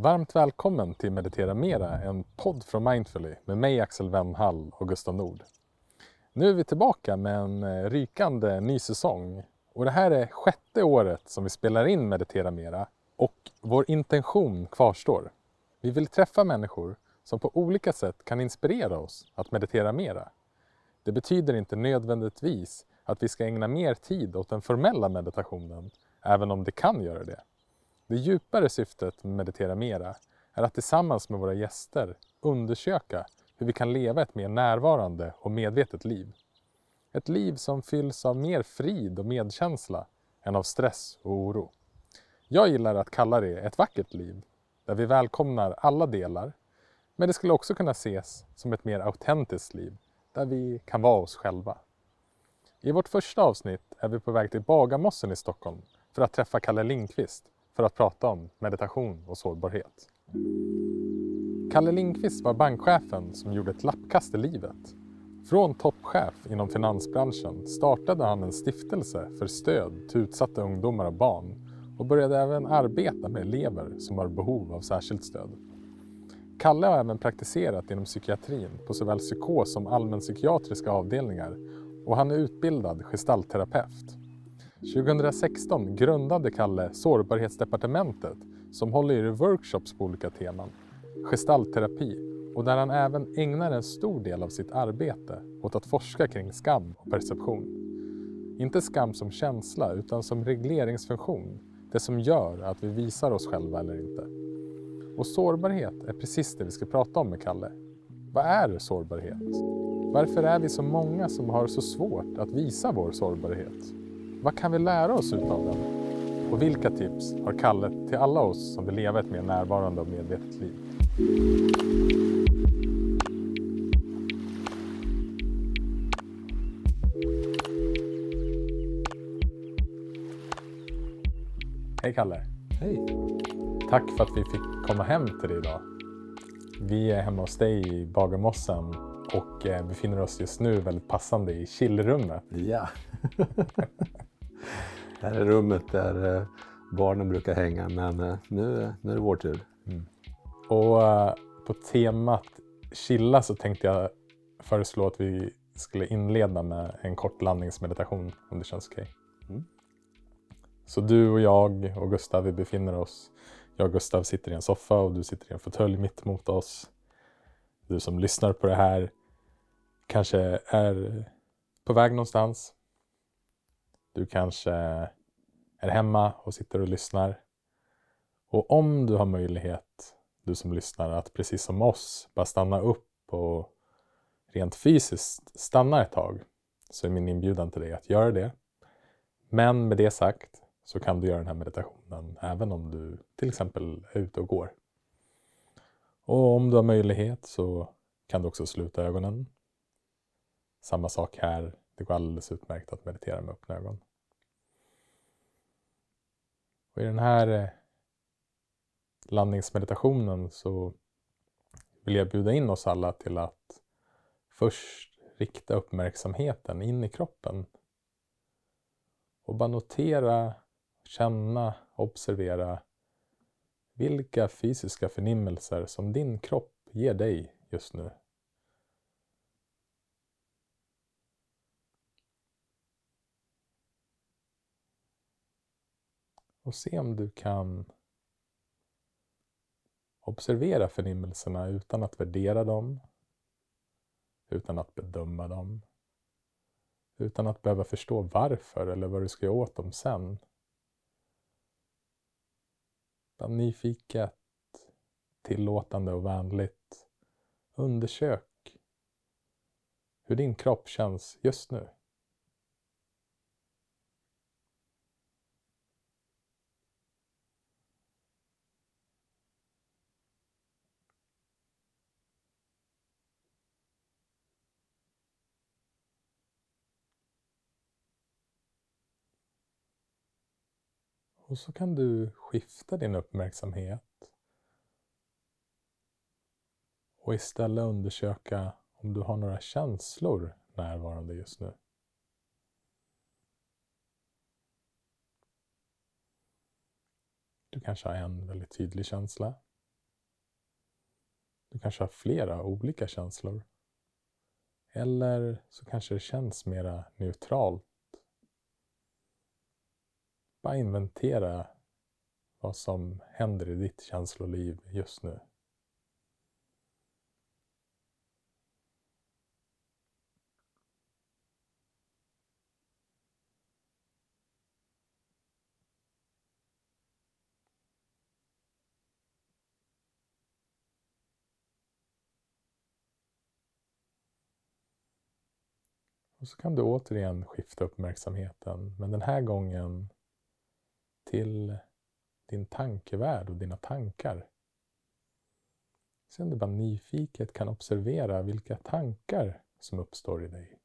Varmt välkommen till Meditera Mera, en podd från Mindfully med mig Axel Wennhall och Gustav Nord. Nu är vi tillbaka med en eh, rykande ny säsong och det här är sjätte året som vi spelar in Meditera Mera och vår intention kvarstår. Vi vill träffa människor som på olika sätt kan inspirera oss att meditera mera. Det betyder inte nödvändigtvis att vi ska ägna mer tid åt den formella meditationen, även om det kan göra det. Det djupare syftet med Meditera Mera är att tillsammans med våra gäster undersöka hur vi kan leva ett mer närvarande och medvetet liv. Ett liv som fylls av mer frid och medkänsla än av stress och oro. Jag gillar att kalla det ett vackert liv, där vi välkomnar alla delar, men det skulle också kunna ses som ett mer autentiskt liv, där vi kan vara oss själva. I vårt första avsnitt är vi på väg till Bagarmossen i Stockholm för att träffa Kalle Lindqvist för att prata om meditation och sårbarhet. Kalle Lindqvist var bankchefen som gjorde ett lappkast i livet. Från toppchef inom finansbranschen startade han en stiftelse för stöd till utsatta ungdomar och barn och började även arbeta med elever som har behov av särskilt stöd. Kalle har även praktiserat inom psykiatrin på såväl psykos som allmänpsykiatriska avdelningar och han är utbildad gestaltterapeut. 2016 grundade Kalle Sårbarhetsdepartementet som håller i workshops på olika teman, gestaltterapi och där han även ägnar en stor del av sitt arbete åt att forska kring skam och perception. Inte skam som känsla utan som regleringsfunktion, det som gör att vi visar oss själva eller inte. Och sårbarhet är precis det vi ska prata om med Kalle. Vad är sårbarhet? Varför är vi så många som har så svårt att visa vår sårbarhet? Vad kan vi lära oss utav den? Och vilka tips har Kalle till alla oss som vill leva ett mer närvarande och medvetet liv? Hej Kalle! Hej! Tack för att vi fick komma hem till dig idag. Vi är hemma hos dig i Bagarmossen och eh, befinner oss just nu väldigt passande i chillrummet. Ja. det här är rummet där eh, barnen brukar hänga men eh, nu, nu är det vår tur. Mm. Och på temat chilla så tänkte jag föreslå att vi skulle inleda med en kort landningsmeditation om det känns okej. Okay. Mm. Så du och jag och Gustav vi befinner oss jag och Gustav sitter i en soffa och du sitter i en fåtölj mitt emot oss. Du som lyssnar på det här kanske är på väg någonstans. Du kanske är hemma och sitter och lyssnar. Och om du har möjlighet, du som lyssnar, att precis som oss bara stanna upp och rent fysiskt stanna ett tag så är min inbjudan till dig att göra det. Men med det sagt så kan du göra den här meditationen även om du till exempel är ute och går. Och om du har möjlighet så kan du också sluta ögonen. Samma sak här, det går alldeles utmärkt att meditera med öppna ögon. Och I den här eh, landningsmeditationen så vill jag bjuda in oss alla till att först rikta uppmärksamheten in i kroppen och bara notera känna, observera vilka fysiska förnimmelser som din kropp ger dig just nu. Och se om du kan observera förnimmelserna utan att värdera dem, utan att bedöma dem, utan att behöva förstå varför eller vad du ska göra åt dem sen. Utan nyfiket, tillåtande och vänligt. Undersök hur din kropp känns just nu. Och så kan du skifta din uppmärksamhet och istället undersöka om du har några känslor närvarande just nu. Du kanske har en väldigt tydlig känsla. du kanske har flera olika känslor. Eller så kanske det känns mera neutralt. Bara inventera vad som händer i ditt känsloliv just nu. Och så kan du återigen skifta uppmärksamheten, men den här gången till din tankevärld och dina tankar. Se om du bara nyfiket kan observera vilka tankar som uppstår i dig.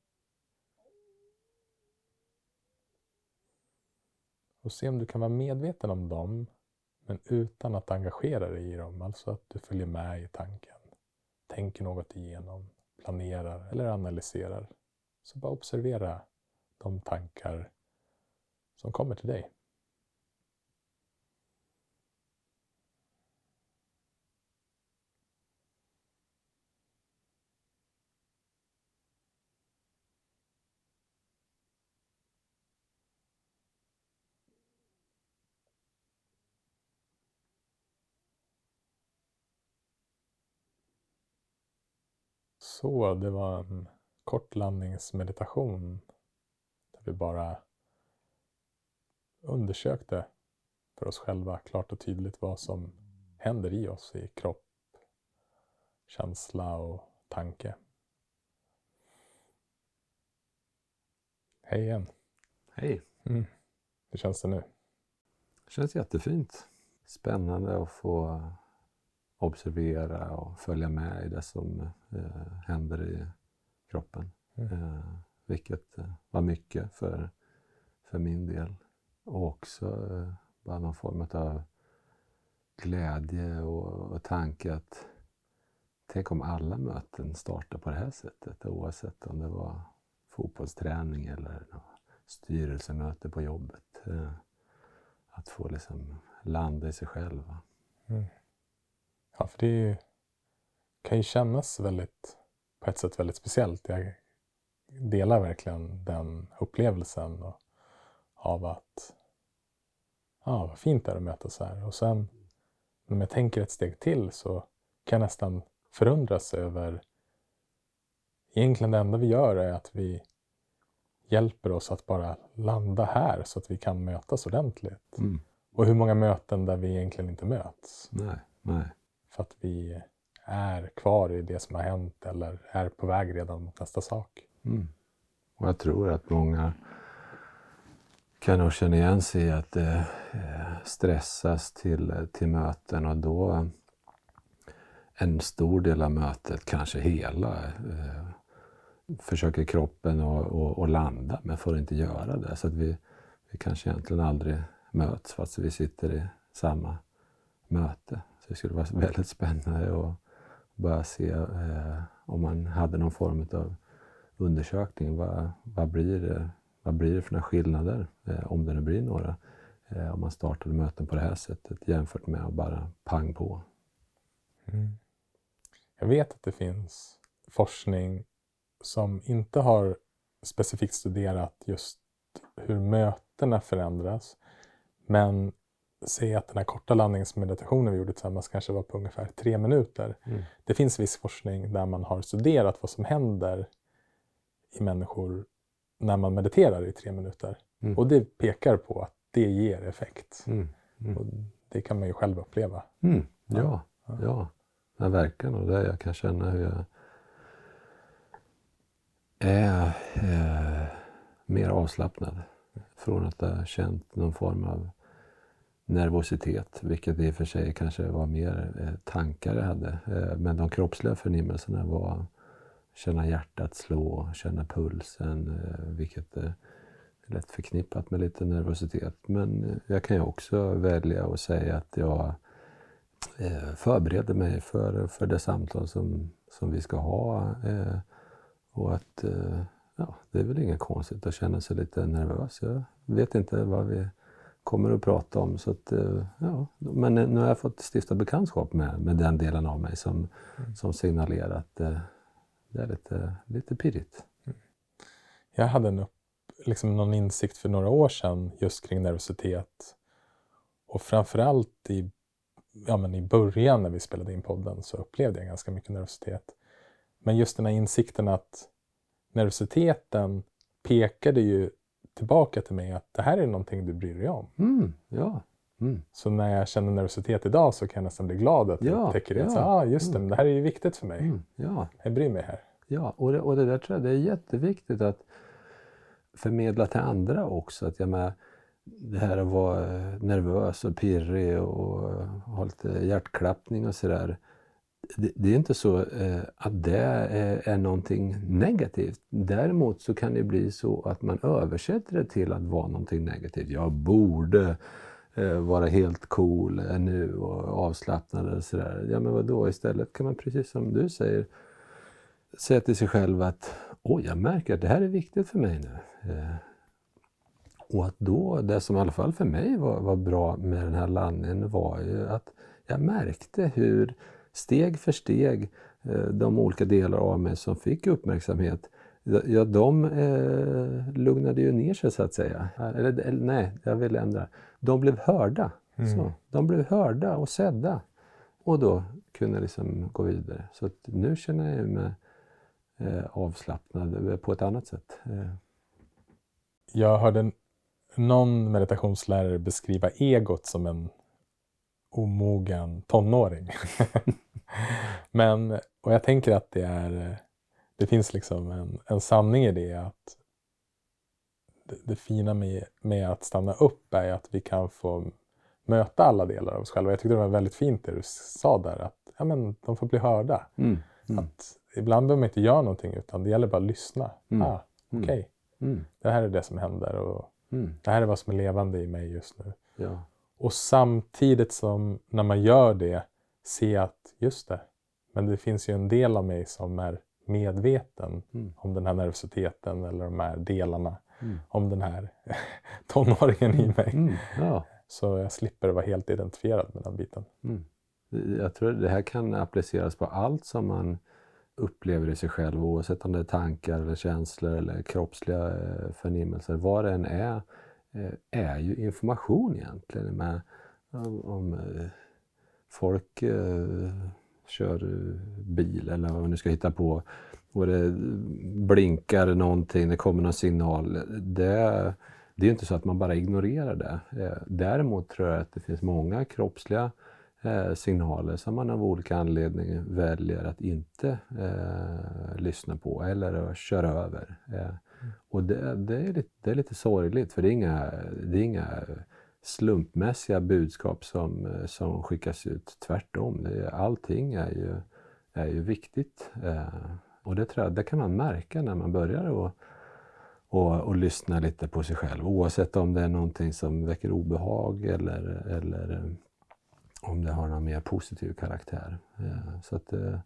Och se om du kan vara medveten om dem, men utan att engagera dig i dem. Alltså att du följer med i tanken. Tänker något igenom, planerar eller analyserar. Så bara observera de tankar som kommer till dig. Så, det var en kortlandningsmeditation där vi bara undersökte för oss själva klart och tydligt vad som händer i oss i kropp, känsla och tanke. Hej igen. Hej. Mm. Hur känns det nu? Det känns jättefint. Spännande att få observera och följa med i det som eh, händer i kroppen. Mm. Eh, vilket eh, var mycket för, för min del. Och också eh, bara någon form av glädje och, och tanke att tänk om alla möten startar på det här sättet oavsett om det var fotbollsträning eller styrelsemöte på jobbet. Eh, att få liksom landa i sig själv. Mm. Ja, för det kan ju kännas väldigt på ett sätt väldigt speciellt. Jag delar verkligen den upplevelsen av att ja, vad fint det är att mötas här. Och sen om jag tänker ett steg till så kan jag nästan förundras över egentligen det enda vi gör är att vi hjälper oss att bara landa här så att vi kan mötas ordentligt. Mm. Och hur många möten där vi egentligen inte möts. Nej, nej. För att vi är kvar i det som har hänt eller är på väg redan mot nästa sak. Mm. Och jag tror att många kan nog känna igen sig i att det eh, stressas till, till möten och då en stor del av mötet, kanske hela, eh, försöker kroppen att landa men får inte göra det. Så att vi, vi kanske egentligen aldrig möts fast vi sitter i samma möte. Så det skulle vara väldigt spännande att bara se eh, om man hade någon form av undersökning. Vad, vad, blir det, vad blir det för några skillnader, eh, om det nu blir några, eh, om man startade möten på det här sättet jämfört med att bara pang på. Mm. Jag vet att det finns forskning som inte har specifikt studerat just hur mötena förändras, men säg att den här korta landningsmeditationen vi gjorde tillsammans kanske var på ungefär tre minuter. Mm. Det finns viss forskning där man har studerat vad som händer i människor när man mediterar i tre minuter. Mm. Och det pekar på att det ger effekt. Mm. mm. Och det kan man ju själv uppleva. Mm. Ja, ja. ja. ja verkligen. Och det jag kan känna hur jag är eh, mer avslappnad. Från att ha känt någon form av nervositet, vilket i och för sig kanske var mer eh, tankar jag hade. Eh, men de kroppsliga förnimmelserna var känna hjärtat slå, känna pulsen, eh, vilket är lätt förknippat med lite nervositet. Men jag kan ju också välja att säga att jag förbereder mig för, för det samtal som, som vi ska ha. Och att ja, det är väl inget konstigt att känna sig lite nervös. Jag vet inte vad vi kommer att prata om. Så att, eh, ja. Men nu har jag fått stifta bekantskap med, med den delen av mig som, mm. som signalerar att det, det är lite, lite pirrigt. Mm. Jag hade en upp, liksom någon insikt för några år sedan just kring nervositet. Och framförallt i, ja, men i början när vi spelade in podden så upplevde jag ganska mycket nervositet. Men just den här insikten att nervositeten pekade ju tillbaka till mig att det här är någonting du bryr dig om. Mm, ja. Mm. Så när jag känner nervositet idag så kan jag nästan bli glad att ja, jag upptäcker det. Ja, så, ah, just det, mm. det här är ju viktigt för mig. Mm, ja. Jag bryr mig här. Ja, och det, och det där tror jag det är jätteviktigt att förmedla till andra också. Att jag med, det här att vara nervös och pirrig och ha lite hjärtklappning och sådär det, det, är inte så eh, att det är, är någonting negativt. Däremot så kan det bli så att man översätter det till att vara någonting negativt. Jag borde eh, vara helt cool eh, nu och avslappnad och sådär. Ja men vadå, istället kan man precis som du säger säga till sig själv att oj, jag märker att det här är viktigt för mig nu. Eh, och att då, det som i alla fall för mig var, var bra med den här landningen var ju att jag märkte hur steg för steg eh, de olika delar av mig som fick uppmärksamhet, ja de eh, lugnade ju ner sig så att säga. Eller, eller nej, jag vill ändra. De blev hörda. Mm. Så, de blev hörda och sedda. Och då kunde jag liksom gå vidare. Så nu känner jag mig eh, avslappnad på ett annat sätt. Eh. Jag hörde någon meditationslärare beskriva egot som en omogen tonåring. Men, och jag tänker att det är, det finns liksom en, en sanning i det att det, det fina med, med att stanna upp är att vi kan få möta alla delar av oss själva. Jag tyckte det var väldigt fint det du sa där, att ja, men, de får bli hörda. Mm. Mm. Att ibland behöver man inte göra någonting utan det gäller bara att lyssna. Mm. Ah, mm. Okej, okay. Mm. det här är det som händer och mm. det här är vad som är levande i mig just nu. Ja. Och samtidigt som när man gör det, se att just det, men det finns ju en del av mig som är medveten mm. om den här nervositeten eller de här delarna. Mm. Om den här tonåringen i mig. Mm. Ja. Så jag slipper vara helt identifierad med den biten. Mm. Jag tror det här kan appliceras på allt som man upplever i sig själv oavsett om det är tankar eller känslor eller kroppsliga eh, förnimmelser. Vad det än är Eh, är ju information egentligen. Med, om eh, folk eh, kör eh, bil eller vad man nu ska hitta på och det blinkar någonting, det kommer någon signal. Det, det är inte så att man bara ignorerar det. Däremot tror jag att det finns många kroppsliga signaler som man av olika anledningar väljer att inte eh, lyssna på eller köra över. Eh, och det, det, är lite, det är lite sorgligt för det är inga, det är inga slumpmässiga budskap som, som skickas ut. Tvärtom, det, allting är ju, är ju viktigt. Eh, och det, tror jag, det kan man märka när man börjar och, och, och lyssna lite på sig själv. Oavsett om det är någonting som väcker obehag eller, eller eh, om det har någon mer positiv karaktär. Eh, så att eh,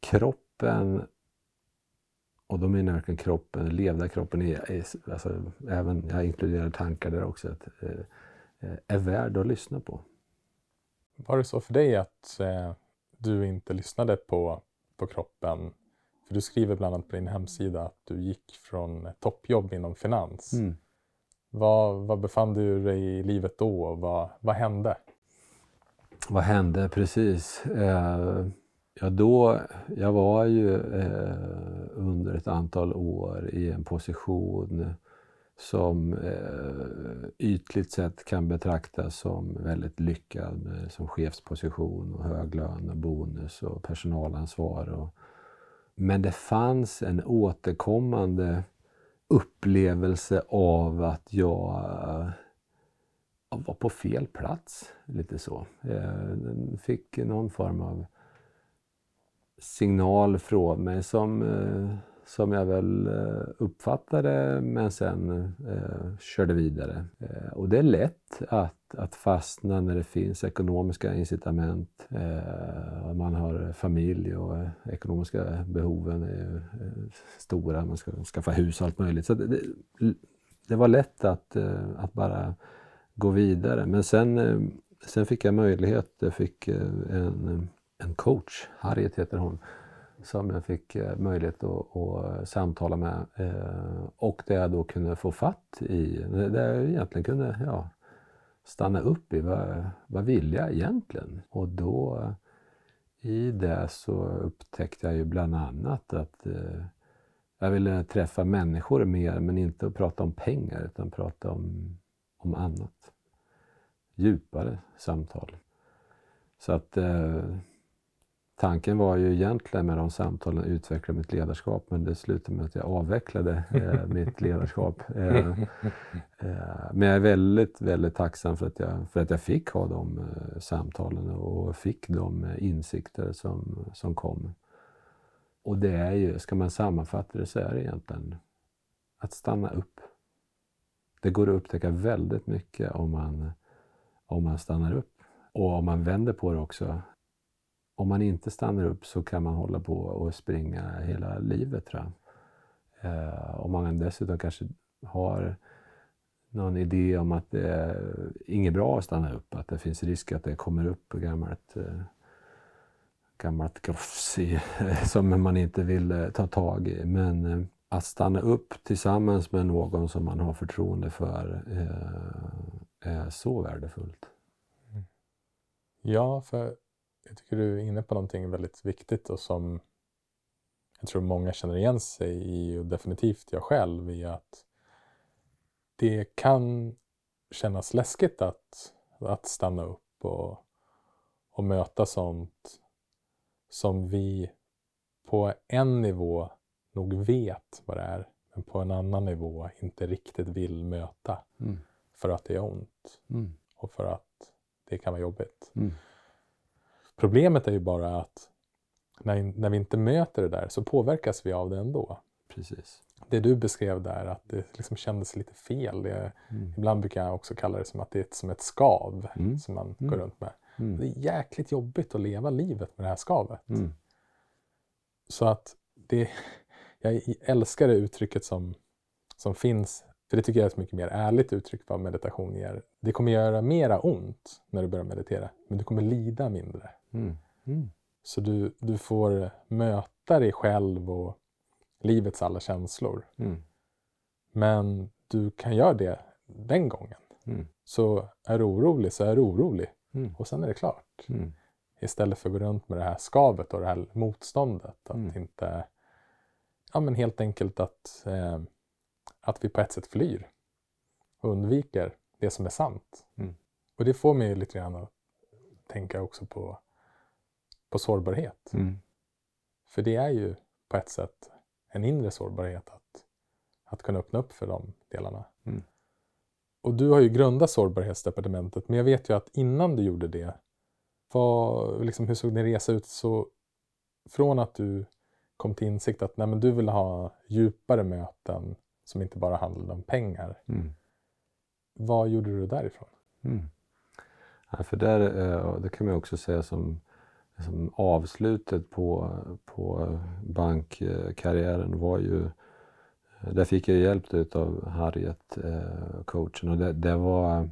kroppen och då menar jag verkligen kroppen, levda kroppen, är, alltså, även, jag inkluderar tankar där också, att, eh, är värd att lyssna på. Var det så för dig att eh, du inte lyssnade på, på kroppen? För du skriver bland annat på din hemsida att du gick från toppjobb inom finans. Mm. Vad, vad befann du dig i livet då och vad, vad hände? Vad hände precis? Eh, Ja, då, jag var ju eh, under ett antal år i en position som eh, ytligt sett kan betraktas som väldigt lyckad med, som chefsposition och hög lön och bonus och personalansvar. Och, men det fanns en återkommande upplevelse av att jag eh, var på fel plats. Lite så. Eh, jag fick någon form av signal från mig som, eh, som jag väl eh, uppfattade men sen eh, körde vidare. Eh, och det är lätt att, att fastna när det finns ekonomiska incitament. Eh, man har familj och eh, ekonomiska behoven är eh, stora. Man ska skaffa hus och allt möjligt. Så det, det, det var lätt att, eh, att bara gå vidare. Men sen, eh, sen fick jag möjlighet, jag fick eh, en, en coach, Harriet heter hon, som jag fick eh, möjlighet att, att eh, samtala med eh, och där jag då kunde få fatt i, där jag egentligen kunde ja, stanna upp i vad, vad vill jag egentligen? Och då i det så upptäckte jag ju bland annat att jag ville träffa människor mer men inte att prata om pengar utan prata om, om annat. Djupare samtal. Så att eh, tanken var ju egentligen med de samtalen att utveckla mitt ledarskap men det slutade med att jag avvecklade eh, mitt ledarskap. Eh, eh, men jag är väldigt, väldigt tacksam för att jag, för att jag fick ha de eh, samtalen och fick de insikter som, som kom. Och det är ju, ska man sammanfatta det så är det egentligen att stanna upp. Det går att upptäcka väldigt mycket om man, om man stannar upp. Och om man vänder på det också, om man inte stannar upp så kan man hålla på och springa hela livet tror jag. Eh, om man dessutom kanske har någon idé om att det är inget bra att stanna upp, att det finns risk att det kommer upp gammalt, eh, gammalt grofs i, som man inte vill eh, ta tag i. Men eh, att stanna upp tillsammans med någon som man har förtroende för eh, är så värdefullt. Mm. Ja, för jag tycker du är inne på någonting väldigt viktigt och som jag tror många känner igen sig i och definitivt jag själv i att det kan kännas läskigt att, att stanna upp och, och möta sånt som vi på en nivå nog vet vad det är men på en annan nivå inte riktigt vill möta. Mm. För att det är ont mm. och för att det kan vara jobbigt. Mm. Problemet är ju bara att när, när vi inte möter det där så påverkas vi av det ändå. Precis. Det du beskrev där, att det liksom kändes lite fel. Det, mm. Ibland brukar jag också kalla det som att det är ett, som ett skav mm. som man mm. går runt med. Mm. Det är jäkligt jobbigt att leva livet med det här skavet. Mm. Så att det, jag älskar det uttrycket som, som finns för det tycker jag är ett mycket mer ärligt uttryck vad meditation ger. Det kommer göra mera ont när du börjar meditera, men du kommer lida mindre. Mm. Mm. Så du, du får möta dig själv och livets alla känslor. Mm. Men du kan göra det den gången. Mm. Så är du orolig så är du orolig. Mm. Och sen är det klart. Mm. Istället för att gå runt med det här skavet och det här motståndet. Att inte... Ja men helt enkelt att, eh, att vi på ett sätt flyr. Och undviker det som är sant. Och det får mig lite grann att tänka också på på sårbarhet. Mm. För det är ju på ett sätt en inre sårbarhet att, att kunna öppna upp för de delarna. Mm. Och du har ju grundat sårbarhetsdepartementet, men jag vet ju att innan du gjorde det, vad, liksom, hur såg din resa ut? Så från att du kom till insikt att nej, men du ville ha djupare möten som inte bara handlade om pengar. Mm. Vad gjorde du därifrån? Mm. Ja, för där, eh, det kan man också säga som liksom avslutet på, på bankkarriären var ju där fick jag hjälp av Harriet, eh, coachen. Och det, det, var, eh,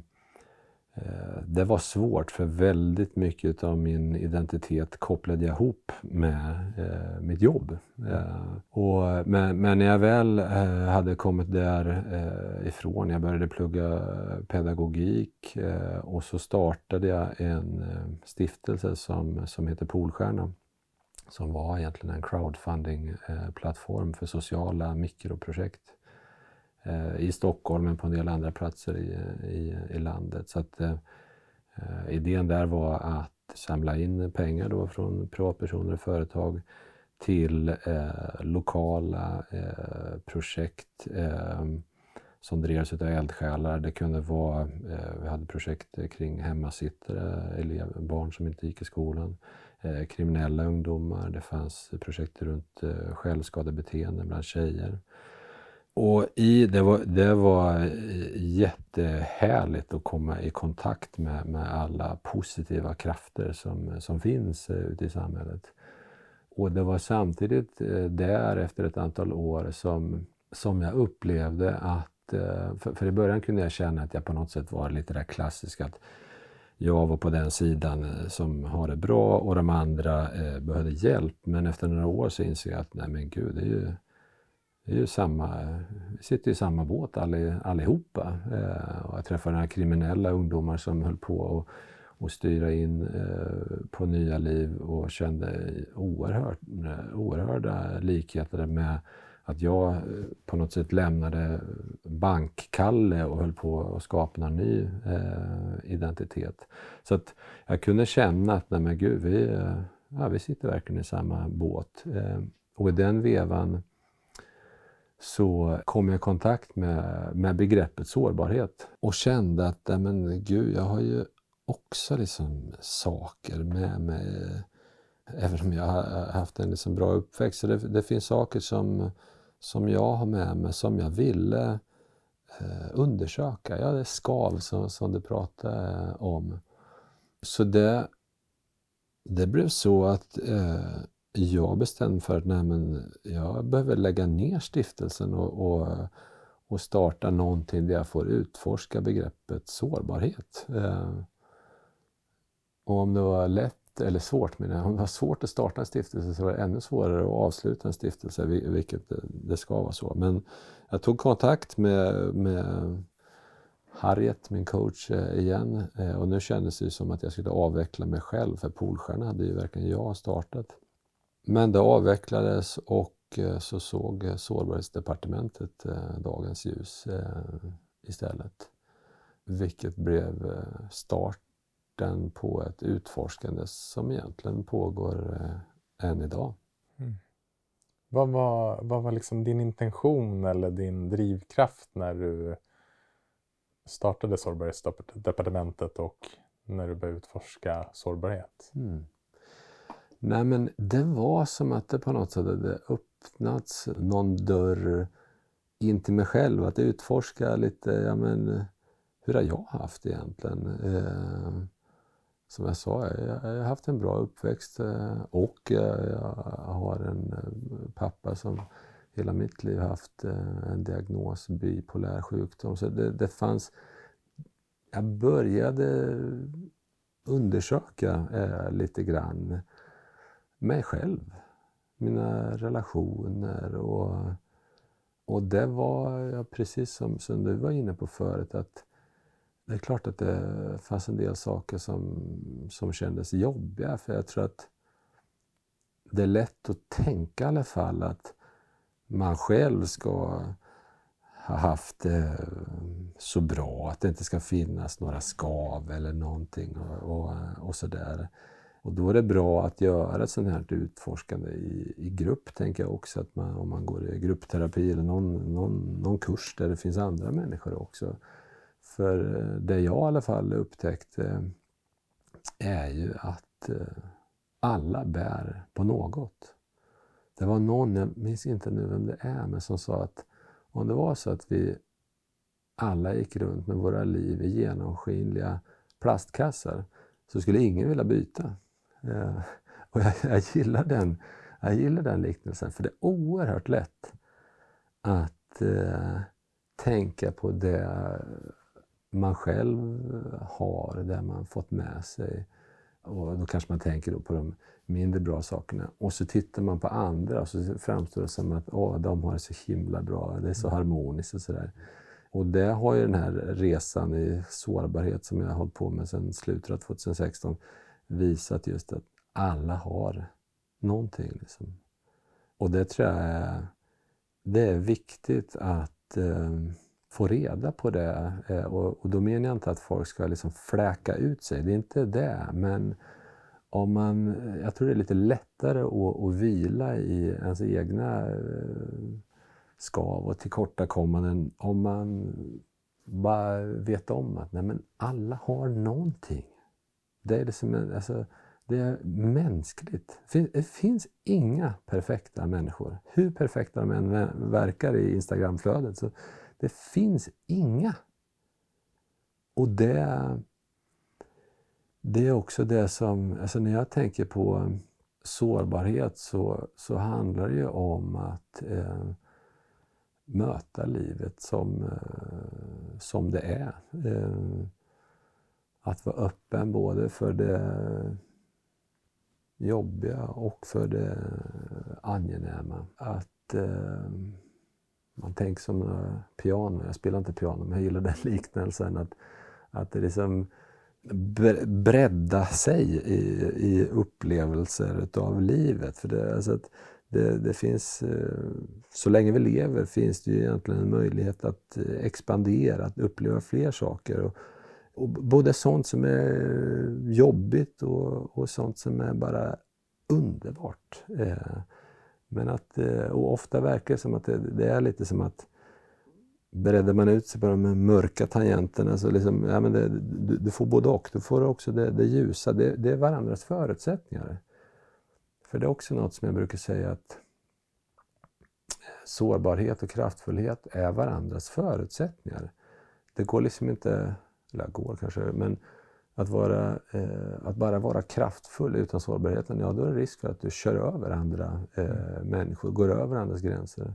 Eh, det var svårt för väldigt mycket av min identitet kopplade jag ihop med eh, mitt jobb. Eh, och, men, men, när jag väl eh, hade kommit därifrån, eh, jag började plugga pedagogik eh, och så startade jag en eh, stiftelse som, som heter Polstjärna som var egentligen en crowdfunding-plattform för sociala mikroprojekt Eh, i Stockholm men på en del andra platser i, i, i landet. Så att, eh, eh, idén där var att samla in pengar då från privatpersoner och företag till eh, lokala eh, projekt eh, som drevs av eldsjälar. Det kunde vara, eh, vi hade projekt kring hemmasittare, elev, barn som inte gick i skolan, eh, kriminella ungdomar, det fanns projekt runt eh, självskadebeteende bland tjejer. Och i, det, var, det var eh, jättehärligt att komma i kontakt med, med alla positiva krafter som, som finns eh, ute i samhället. Och det var samtidigt eh, där efter ett antal år som, som jag upplevde att för, för, i början kunde jag känna att jag på något sätt var lite där klassisk att jag var på den sidan som har det bra och de andra eh, behövde hjälp. Men efter några år så insåg jag att nej men gud, det är ju, det är ju samma, vi sitter i samma båt allihopa. Eh, och jag träffade några kriminella ungdomar som höll på och och styra in eh, på nya liv och kände oerhört, eh, oerhörda likheter med att jag eh, på något sätt lämnade bankkalle och höll på att skapa en ny eh, identitet. Så att jag kunde känna att, nej men gud, vi, eh, ja, vi sitter verkligen i samma båt. Eh, och i den vevan så kom jag i kontakt med, med begreppet sårbarhet och kände att, nej men gud, jag har ju också liksom saker med mig. Även om jag har haft en liksom bra uppväxt. Så det, det, finns saker som, som jag har med mig som jag ville eh, undersöka. Ja, det är skav som, som du pratade eh, om. Så det, det blev så att eh, jag bestämde för att nej, men jag behöver lägga ner stiftelsen och, och, och starta någonting där jag får utforska begreppet sårbarhet. Eh, och om det var lätt eller svårt, men om det var svårt att starta en stiftelse så var det ännu svårare att avsluta en stiftelse, vilket det ska vara så. Men jag tog kontakt med, med Harriet, min coach, eh, igen eh, och nu kändes det som att jag skulle avveckla mig själv för Polstjärna hade ju verkligen jag startat. Men det avvecklades och eh, så såg sårbarhetsdepartementet dagens ljus istället. Vilket blev start starten på ett utforskande som egentligen pågår eh, än idag. Mm. Vad var, vad var liksom din intention eller din drivkraft när du startade sårbarhetsdepartementet och när du började utforska sårbarhet? Mm. Nej men det var som att det på något sätt hade öppnats någon dörr in till mig själv, att utforska lite, ja men hur har jag haft egentligen? Eh, som jag sa, jag har haft en bra uppväxt eh, och jag har en eh, pappa som hela mitt liv haft eh, en diagnos, bipolär sjukdom. Så det, det fanns... Jag började undersöka eh, lite grann mig själv, mina relationer och, och det var, ja, precis som, som du var inne på förut, att det är klart att det fanns en del saker som, som kändes jobbiga för jag tror att det är lätt att tänka i alla fall att man själv ska ha haft det så bra, att det inte ska finnas några skav eller någonting och, och, och sådär. Och då är det bra att göra ett sånt här utforskande i, i grupp, tänker jag också. Att man, om man går i gruppterapi eller någon, någon, någon kurs där det finns andra människor också för eh, det jag i alla fall upptäckte eh, är ju att eh, alla bär på något. Det var någon, jag minns inte nu vem det är, men som sa att om det var så att vi alla gick runt med våra liv i genomskinliga plastkassar så skulle ingen vilja byta. Eh, och jag, jag, gillar den, jag gillar den liknelsen, för det är oerhört lätt att eh, tänka på det man själv har, det man fått med sig. Och då kanske man tänker då på de mindre bra sakerna. Och så tittar man på andra och så framstår det som att Åh, de har det så himla bra, det är så harmoniskt och sådär. Och det har ju den här resan i sårbarhet som jag har hållit på med sedan slutet av 2016 visat just att alla har någonting. Liksom. Och det tror jag är, det är viktigt att eh, få reda på det. Eh, och, och då menar jag inte att folk ska liksom fläka ut sig, det är inte det. Men om man, jag tror det är lite lättare att, att vila i ens egna eh, skav och tillkortakommanden om man bara vet om att nej men alla har någonting. Det är, liksom, alltså, det är mänskligt. Det finns inga perfekta människor. Hur perfekta de än verkar i Instagramflödet så det finns inga. Och det, det är också det som, alltså när jag tänker på sårbarhet så, så handlar det ju om att eh, möta livet som, eh, som det är. Eh, att vara öppen både för det jobbiga och för det angenäma. Att eh, man tänker som eh, piano, jag spelar inte piano men jag gillar den liknelsen. Att, att det liksom bredda sig i, i upplevelser utav livet. För det, alltså att det, det, finns, eh, så länge vi lever finns det ju egentligen en möjlighet att eh, expandera, att uppleva fler saker. Och, och både sånt som är jobbigt och, och sånt som är bara underbart. Eh, men att, eh, och ofta verkar det som att det, det är lite som att Bredde man ut sig på de mörka tangenterna så liksom, ja, men det, du, du, får både och. Du får också det, det ljusa. Det, det, är varandras förutsättningar. För det är också något som jag brukar säga att eh, sårbarhet och kraftfullhet är varandras förutsättningar. Det går liksom inte, eller går kanske, men att, vara, eh, att bara vara kraftfull utan sårbarheten, ja då är det risk för att du kör över andra eh, människor, går över andras gränser.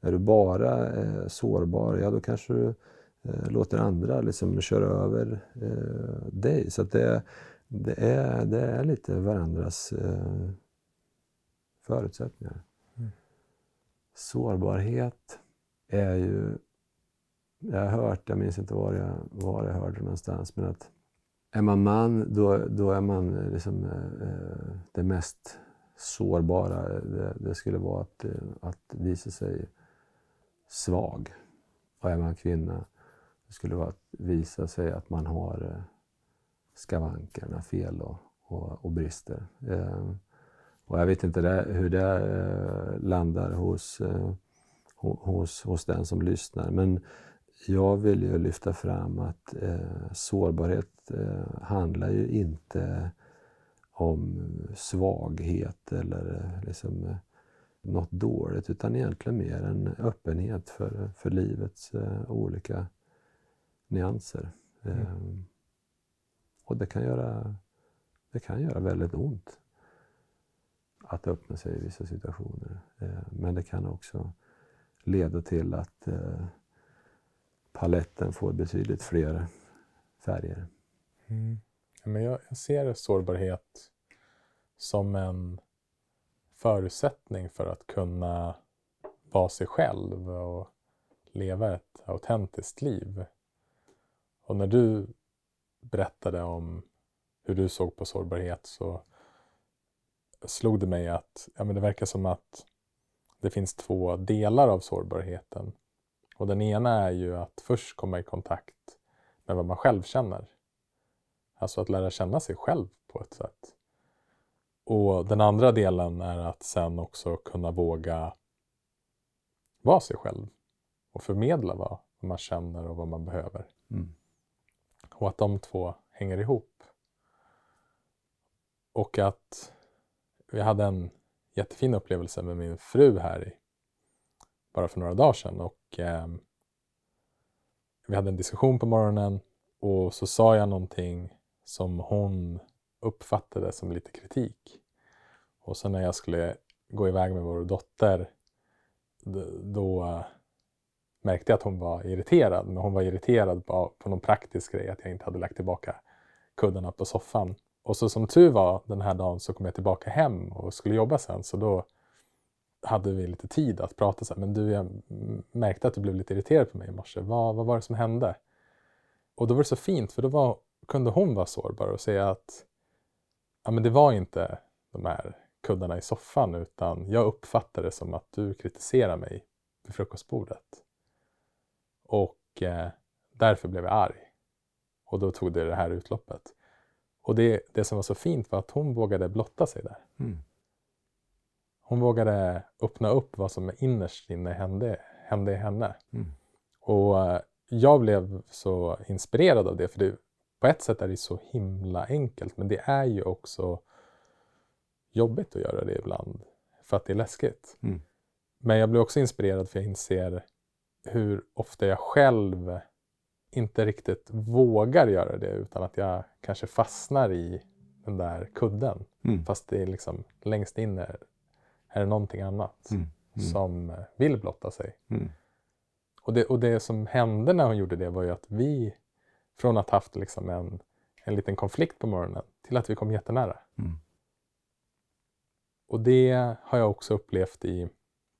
Är du bara eh, sårbar, ja då kanske du eh, låter andra liksom köra över eh, dig. Så det, det, är, det är lite varandras eh, förutsättningar. Mm. Sårbarhet är ju, jag har hört, jag minns inte var jag, var jag hörde det någonstans, men att är man man då, då är man eh, liksom, eh, eh, det mest sårbara. Det, det skulle vara att, eh, att visa sig svag. Och är man kvinna, det skulle vara att visa sig att man har skavankerna, fel och, och, och brister. Eh, och jag vet inte det, hur det eh, landar hos, eh, hos, hos den som lyssnar. Men jag vill ju lyfta fram att eh, sårbarhet eh, handlar ju inte om svaghet eller liksom, något dåligt utan egentligen mer en öppenhet för, för livets eh, olika nyanser. Mm. Eh, och det kan, göra, det kan göra väldigt ont att öppna sig i vissa situationer. Eh, men det kan också leda till att eh, paletten får betydligt fler färger. Mm. Men jag, jag ser sårbarhet som en förutsättning för att kunna vara sig själv och leva ett autentiskt liv. Och när du berättade om hur du såg på sårbarhet så slog det mig att ja, men det verkar som att det finns två delar av sårbarheten. Och den ena är ju att först komma i kontakt med vad man själv känner. Alltså att lära känna sig själv på ett sätt. Och den andra delen är att sen också kunna våga vara sig själv och förmedla vad, man känner och vad man behöver. Mm. Och att de två hänger ihop. Och att vi hade en jättefin upplevelse med min fru här i, bara för några dagar sedan och eh, vi hade en diskussion på morgonen och så sa jag någonting som hon uppfattade som lite kritik. Och sen när jag skulle gå iväg med vår dotter då märkte jag att hon var irriterad. Men hon var irriterad på, på någon praktisk grej, att jag inte hade lagt tillbaka kuddarna på soffan. Och så som tur var den här dagen så kom jag tillbaka hem och skulle jobba sen. Så då hade vi lite tid att prata. Så här, men du, jag märkte att du blev lite irriterad på mig i morse. Vad, vad var det som hände? Och då var det så fint för då var, kunde hon vara sårbar och säga att ja, men det var inte de här kuddarna i soffan utan jag uppfattade det som att du kritiserar mig vid frukostbordet. Och eh, därför blev jag arg. Och då tog det det här utloppet. Och det, det som var så fint var att hon vågade blotta sig där. Mm. Hon vågade öppna upp vad som innerst inne hände, hände i henne. Mm. Och eh, jag blev så inspirerad av det, för det, på ett sätt är det så himla enkelt, men det är ju också jobbigt att göra det ibland, för att det är läskigt. Mm. Men jag blir också inspirerad för jag inser hur ofta jag själv inte riktigt vågar göra det utan att jag kanske fastnar i den där kudden. Mm. Fast det är liksom längst inne är det någonting annat mm. Mm. som vill blotta sig. Mm. Och det, och det som hände när hon gjorde det var ju att vi, från att haft liksom en, en liten konflikt på morgonen, till att vi kom jättenära. Mm. Och det har jag också upplevt i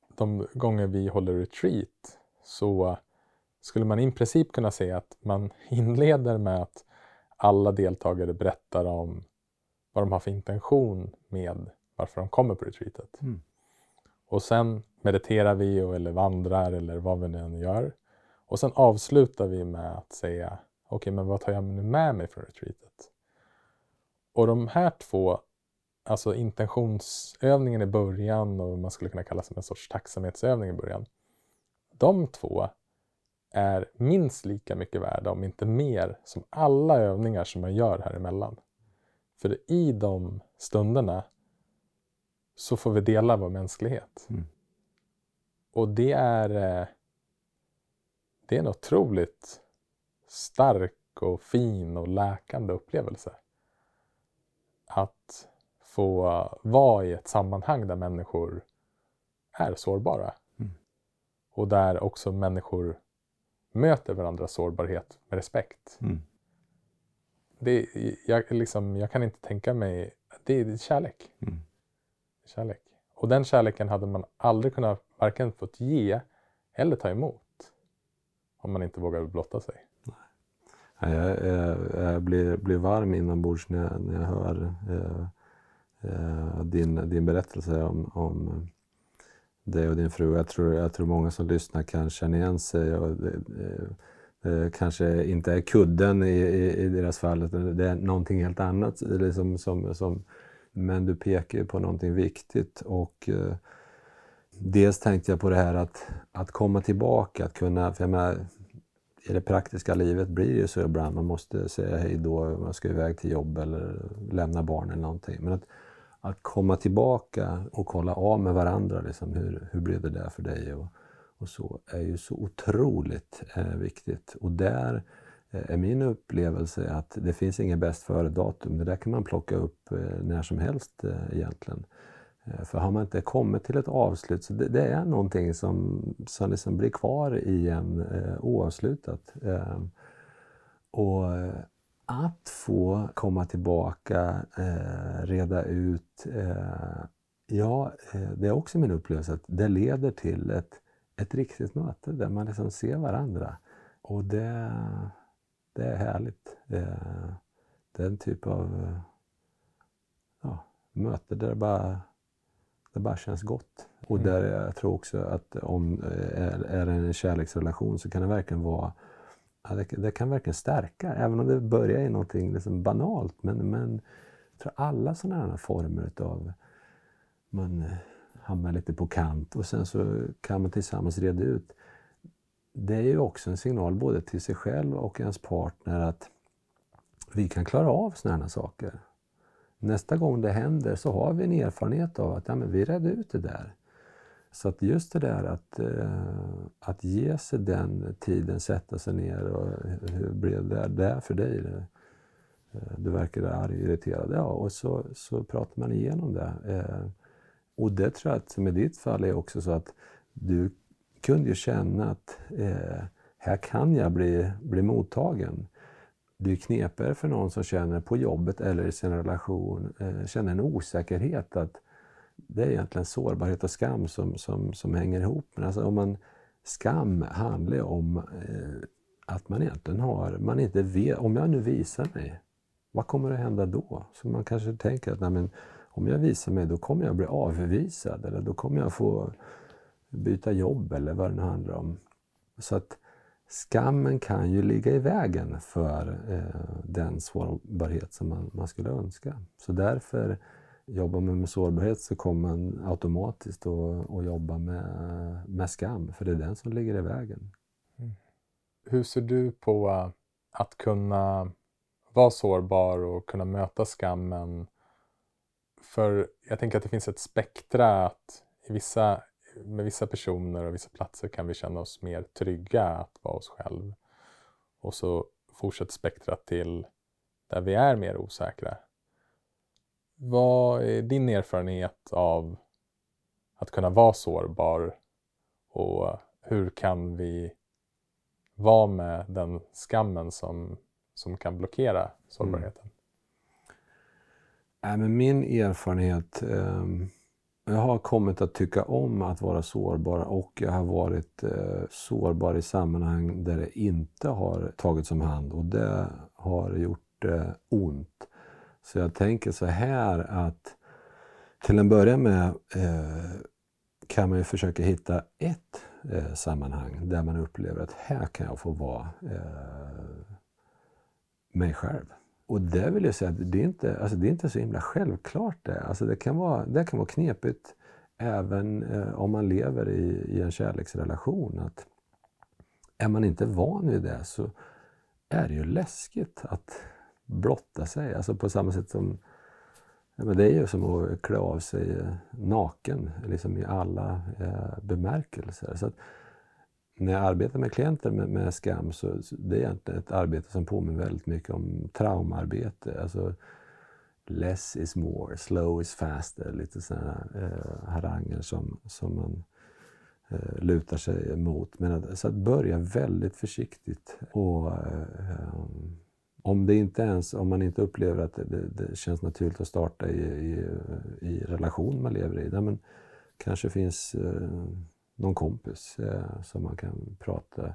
de gånger vi håller retreat. Så skulle man i princip kunna säga att man inleder med att alla deltagare berättar om vad de har för intention med varför de kommer på retreatet. Mm. Och sen mediterar vi eller vandrar eller vad vi nu gör. Och sen avslutar vi med att säga okej, okay, men vad tar jag nu med mig från retreatet? Och de här två, alltså intentionsövningen i början och man skulle kunna kalla som en sorts tacksamhetsövning i början. De två är minst lika mycket värda, om inte mer, som alla övningar som man gör här emellan. För i de stunderna så får vi dela vår mänsklighet. Mm. Och det är, eh, det är en otroligt stark och fin och läkande upplevelse. Att få vara i ett sammanhang där människor är sårbara. Mm. Och där också människor möter varandras sårbarhet med respekt. Mm. Det, jag, liksom, jag kan inte tänka mig, det är kärlek. Mm kärlek. Och den kärleken hade man aldrig kunnat varken fått ge eller ta emot. Om man inte vågar blotta sig. Nej. Jag, jag, jag blir, blir varm inombords när, jag, när jag hör eh, eh, din, din berättelse om, om dig och din fru. Jag tror, jag tror många som lyssnar kan känna igen sig. Och det, det, eh, kanske inte är kudden i, i, i, deras fall, utan det är någonting helt annat. Liksom som, som, men du pekar ju på någonting viktigt. Och eh, Dels tänkte jag på det här att, att komma tillbaka, att kunna, för jag menar, i det praktiska livet blir det ju så ibland, man måste säga hej då, man ska iväg till jobb eller lämna barn eller någonting. Men att, att komma tillbaka och kolla av med varandra, liksom, hur, hur blev det där för dig? Och, och så, är ju så otroligt eh, viktigt. Och där Eh, är min upplevelse att det finns inget bäst före-datum. Det där kan man plocka upp eh, när som helst eh, egentligen. För har man inte kommit till ett avslut så det, det är någonting som, som liksom blir kvar i en eh, oavslutat. Eh, och att få komma tillbaka, eh, reda ut. Eh, ja, det är också min upplevelse att det leder till ett, ett riktigt möte där man liksom ser varandra. Och det, det är härligt. det är en typ av ja, möte där det bara det bara känns gott. Och Mm. där jag tror också att om eh, är, är det en kärleksrelation så kan det verkligen vara ja, det, det kan verkligen stärka, även om det börjar i någonting liksom banalt. Men, men jag tror alla sådana här former av man eh, hamnar lite på kant och sen så kan man tillsammans reda ut. Det är ju också en signal både till sig själv och ens partner att vi kan klara av sådana här saker. Nästa gång det händer så har vi en erfarenhet av att ja, men vi redde ut det där. Så att just det där att, eh, att ge sig den tiden, sätta sig ner och hur blev det där för dig? Eh, du verkar arg irriterad. Ja, och så, så pratar man igenom det. Eh, och det tror jag att med ditt fall är också så att du kunde ju känna att eh, här kan jag bli, bli mottagen det är knepigare för någon som känner på jobbet eller i sin relation, eh, känner en osäkerhet att det är egentligen sårbarhet och skam som, som, som hänger ihop. Men alltså om man, skam handlar om eh, att man egentligen har, man inte vet, om jag nu visar mig, vad kommer att hända då? Så man kanske tänker att nej, men, om jag visar mig då kommer jag bli avvisad eller då kommer jag få byta jobb eller vad det nu handlar om. Så att skammen kan ju ligga i vägen för eh, den sårbarhet som man, man, skulle önska. Så därför jobbar man med sårbarhet så kommer man automatiskt att jobba med, med skam, för det är den som ligger i vägen. Mm. Hur ser du på eh, att kunna vara sårbar och kunna möta skammen? För jag tänker att det finns ett spektra att i vissa med vissa personer och vissa platser kan vi känna oss mer trygga att vara oss själv. Och så fortsätter spektrat till där vi är mer osäkra. Vad är din erfarenhet av att kunna vara sårbar och hur kan vi vara med den skammen som, som kan blockera sårbarheten? Mm. Äh, men min erfarenhet, eh, jag har kommit att tycka om att vara sårbar och jag har varit eh, sårbar i sammanhang där det inte har tagits om hand och det har gjort eh, ont. Så jag tänker så här att till en början med eh, kan man ju försöka hitta ett eh, sammanhang där man upplever att här kan jag få vara eh, mig själv. Och det vill jag säga att det är inte, alltså det är inte så himla självklart det. Alltså det, kan vara, det kan vara knepigt även eh, om man lever i, i en kärleksrelation. Att är man inte van vid det så är det ju läskigt att blotta sig. Alltså på samma sätt som men det är ju som att klä av sig naken liksom i alla eh, bemärkelser. Så när jag arbetar med klienter med, med skam så, så det är egentligen ett arbete som påminner väldigt mycket om traumarbete. Alltså, less is more, slow is faster, lite sådana eh, haranger som, som man eh, lutar sig mot. Men att, så att börja väldigt försiktigt och eh, om, det inte ens, om man inte upplever att det, det känns naturligt att starta i, i, i relation man lever i, men kanske finns eh, någon kompis eh, som man kan prata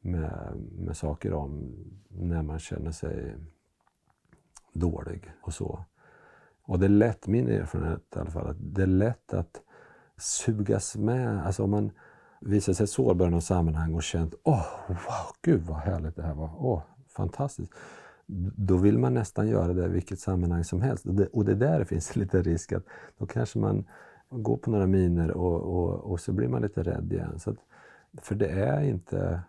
med, med saker om när man känner sig dålig och så. Och det är lätt, min erfarenhet i alla fall, att det är lätt att sugas med. Alltså om man visar sig sårbar i något sammanhang och känt åh, oh, wow, gud vad härligt det här var. Åh, oh, fantastiskt. Då vill man nästan göra det i vilket sammanhang som helst. Och det, och det där finns lite risk att då kanske man Gå på några miner och, och, och så blir man lite rädd igen. Så att, för det är inte...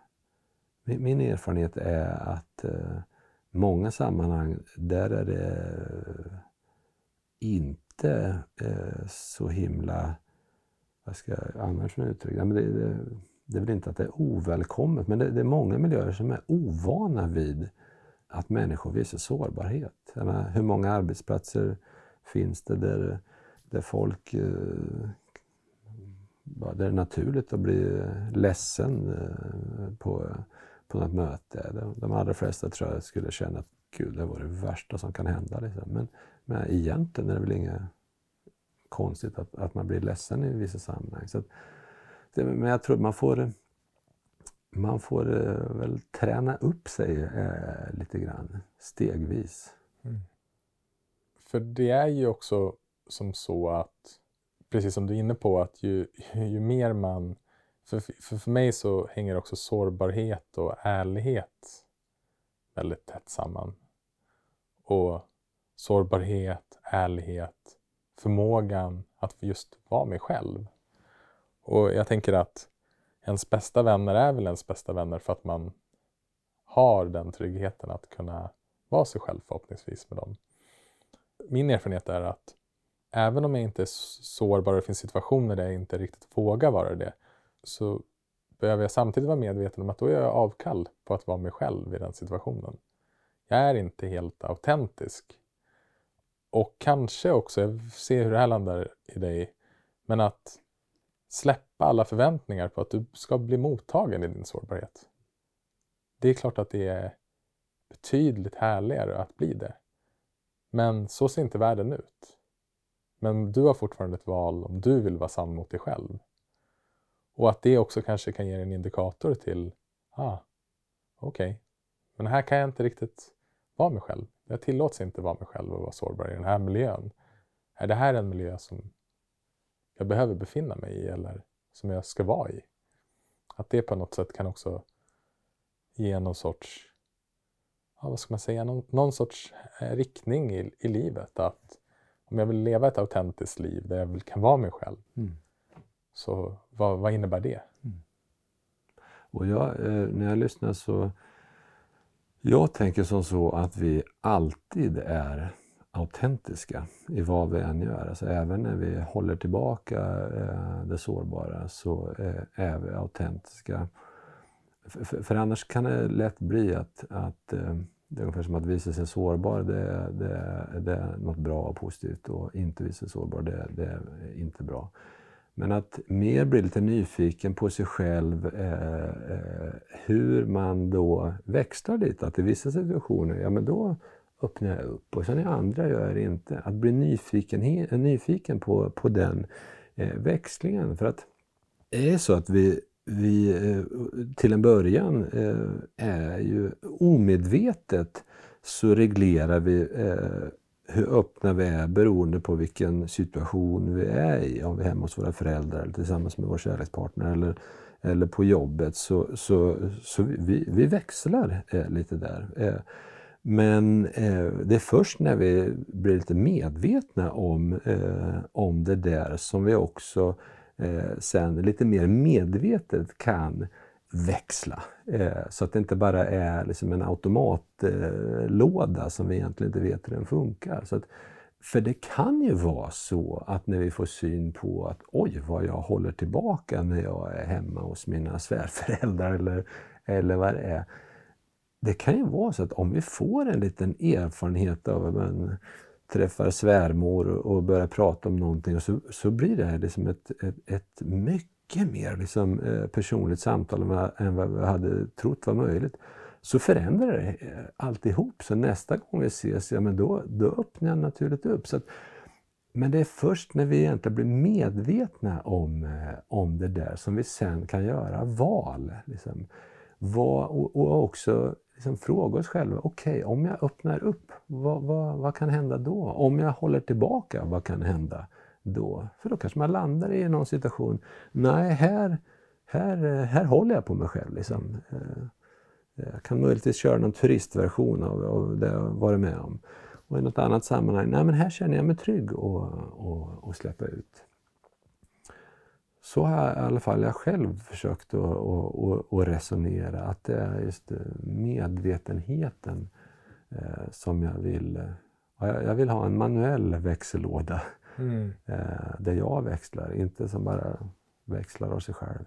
Min erfarenhet är att eh, många sammanhang, där är det inte eh, så himla... Vad ska jag annars uttrycka? Men det, det, det är väl inte att det är ovälkommet, men det, det är många miljöer som är ovana vid att människor visar sårbarhet. Menar, hur många arbetsplatser finns det där, där folk eh, där det är naturligt att bli ledsen eh, på, på något möte. De, de allra flesta tror jag skulle känna att gud, det var det värsta som kan hända. Liksom. Men, men egentligen är det väl inget konstigt att, att man blir ledsen i vissa sammanhang. Så att, det, men jag tror man får man får eh, väl träna upp sig eh, lite grann stegvis. Mm. För det är ju också som så att, precis som du är inne på, att ju, ju mer man... För, för, för mig så hänger också sårbarhet och ärlighet väldigt tätt samman. Och sårbarhet, ärlighet, förmågan att just vara mig själv. Och jag tänker att ens bästa vänner är väl ens bästa vänner för att man har den tryggheten att kunna vara sig själv förhoppningsvis med dem. Min erfarenhet är att även om jag inte är sårbar och det finns situationer där jag inte riktigt vågar vara det så behöver jag samtidigt vara medveten om att då gör jag avkall på att vara mig själv i den situationen. Jag är inte helt autentisk. Och kanske också, jag ser hur det här landar i dig, men att släppa alla förväntningar på att du ska bli mottagen i din sårbarhet. Det är klart att det är betydligt härligare att bli det. Men så ser inte världen ut. Men du har fortfarande ett val om du vill vara sann mot dig själv. Och att det också kanske kan ge en indikator till, ah, okej, okay. men här kan jag inte riktigt vara mig själv. Jag tillåts inte vara mig själv och vara sårbar i den här miljön. Är det här en miljö som jag behöver befinna mig i eller som jag ska vara i. Att det på något sätt kan också ge någon sorts, ja, vad ska man säga, någon, någon sorts eh, riktning i, i livet. Att om jag vill leva ett autentiskt liv där jag vill, kan vara mig själv, mm. så vad, vad, innebär det? Mm. Och jag, eh, när jag lyssnar så jag tänker som så att vi alltid är autentiska i vad vi än gör. Alltså även när vi håller tillbaka eh, det sårbara så eh, är vi autentiska. För, för, annars kan det lätt bli att, att eh, det är ungefär som att visa sig sårbar, det, det, det är något bra och positivt och inte visa sig sårbar, det, det är inte bra. Men att mer bli lite nyfiken på sig själv, eh, eh, hur man då växlar lite. Att i vissa situationer, ja men då öppnar jag upp och sen i andra gör jag det inte. Att bli nyfiken, nyfiken på, på den eh, växlingen. För att det är så att vi, vi eh, till en början eh, är ju omedvetet så reglerar vi eh, hur öppna vi är beroende på vilken situation vi är i. Om vi är hemma hos våra föräldrar eller tillsammans med vår kärlekspartner eller, eller på jobbet. Så, så, så vi, vi växlar lite där. Men eh, det är först när vi blir lite medvetna om, eh, om det där som vi också eh, sen lite mer medvetet kan växla. Eh, så att det inte bara är liksom en automatlåda som vi egentligen inte vet hur den funkar. Så att, för det kan ju vara så att när vi får syn på att oj vad jag håller tillbaka när jag är hemma hos mina svärföräldrar eller, eller vad det är. Det kan ju vara så att om vi får en liten erfarenhet av att träffar svärmor och börjar prata om någonting så, så blir det liksom ett, ett, ett mycket mer liksom, eh, personligt samtal än vad vi hade trott var möjligt. Så förändrar det eh, alltihop. Så nästa gång vi ses, ja men då, då öppnar jag naturligt upp. Så att, men det är först när vi egentligen blir medvetna om, eh, om det där som vi sen kan göra val. Liksom. Vad, och, och också liksom fråga oss själva, okej okay, om jag öppnar upp, vad, vad, vad kan hända då? Om jag håller tillbaka, vad kan hända? då. För då kanske man landar i någon situation, nej här, här, här håller jag på mig själv. Liksom. Eh, eh, jag kan möjligtvis köra någon turistversion av, av det jag varit med om. Och i något annat sammanhang, nej men här känner jag mig trygg och, och, och släppa ut. Så har jag, i alla fall jag själv försökt att, resonera, att det är just medvetenheten eh, som jag vill... Jag vill ha en manuell växellåda Mm. Eh, där jag växlar, inte som bara växlar av sig själv.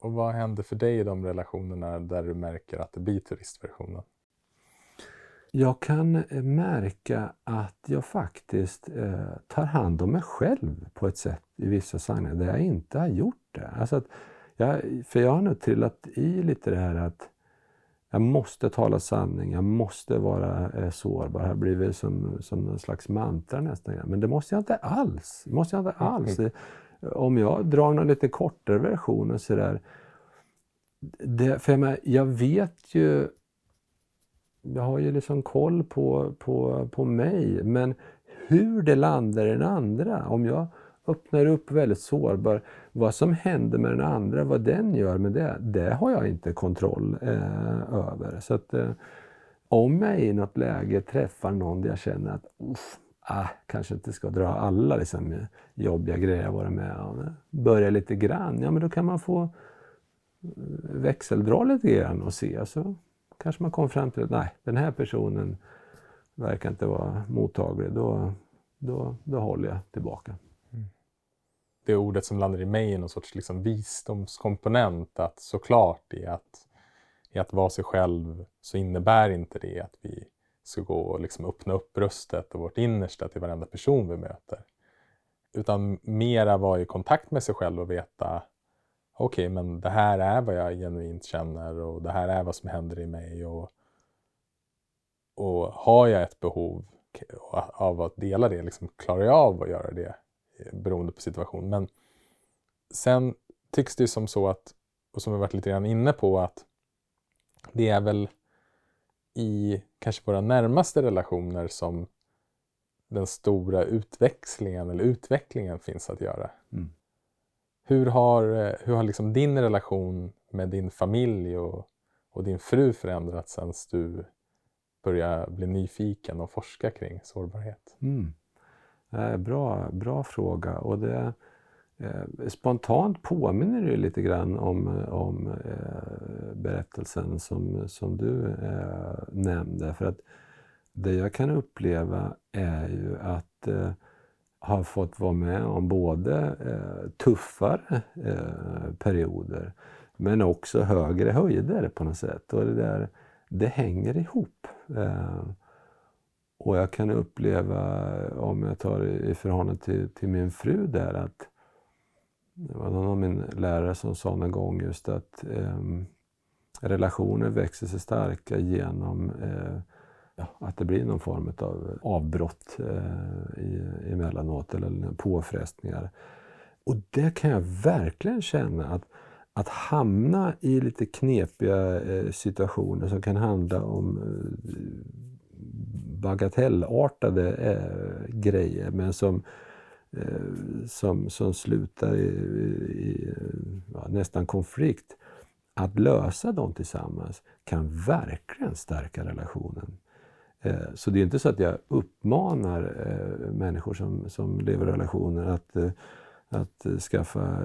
Och vad händer för dig i de relationerna där du märker att det blir turistversionen? Jag kan eh, märka att jag faktiskt eh, tar hand om mig själv på ett sätt i vissa sammanhang där jag inte har gjort det. Alltså jag, för jag har nu trillat i lite det här att jag måste tala sanning, jag måste vara eh, sårbar. Det har blivit som, som en slags mantra nästan. Men det måste jag inte alls. Det måste jag inte alls. Mm. Om jag drar någon lite kortare version och sådär. för jag, menar, jag vet ju jag har ju liksom koll på, på, på mig, men hur det landar i den andra. Om jag öppnar upp väldigt sårbar. Vad som händer med den andra, vad den gör med det, det har jag inte kontroll eh, över. Så att eh, om jag i något läge träffar någon där jag känner att uff, ah, kanske inte ska dra alla liksom, eh, jobbiga grejer jag varit med om. Börja lite grann, ja men då kan man få eh, växeldra lite grann och se. Alltså, kanske man kommer fram till att nej, den här personen verkar inte vara mottaglig. Då, då, då håller jag tillbaka mm. det ordet som landar i mig är någon sorts liksom visdomskomponent. Att såklart i att, i att vara sig själv så innebär inte det att vi ska gå och liksom öppna upp bröstet och vårt innersta till varenda person vi möter. Utan mera vara i kontakt med sig själv och veta okej, okay, men det här är vad jag genuint känner och det här är vad som händer i mig. Och, och har jag ett behov av att dela det, liksom, klarar jag av att göra det eh, beroende på situation. Men sen tycks det ju som så att, och som vi varit lite grann inne på, att det är väl i kanske våra närmaste relationer som den stora utväxlingen eller utvecklingen finns att göra. Mm. Hur har, eh, hur har liksom din relation med din familj och, och din fru förändrats sen du började bli nyfiken och forska kring sårbarhet? Mm. Eh, bra, bra fråga. Och det, eh, spontant påminner det lite grann om, om eh, berättelsen som, som du eh, nämnde. För att det jag kan uppleva är ju att eh, har fått vara med om både eh, tuffare eh, perioder men också högre höjder på något sätt. Och det, där, det hänger ihop. Eh, och jag kan uppleva, om jag tar i förhållande till, till min fru där, att det var någon av min lärare som sa någon gång just att eh, relationer växer sig starka genom eh, att det blir någon form av eh, avbrott eh, emellanåt eller påfrestningar. Och det kan jag verkligen känna att, att hamna i lite knepiga eh, situationer som kan handla om eh, bagatellartade eh, grejer men som eh, som, som slutar i, i ja, nästan konflikt, att lösa dem tillsammans kan verkligen stärka relationen. Eh, så det är inte så att jag uppmanar eh, människor som, som lever i relationer att, eh, att skaffa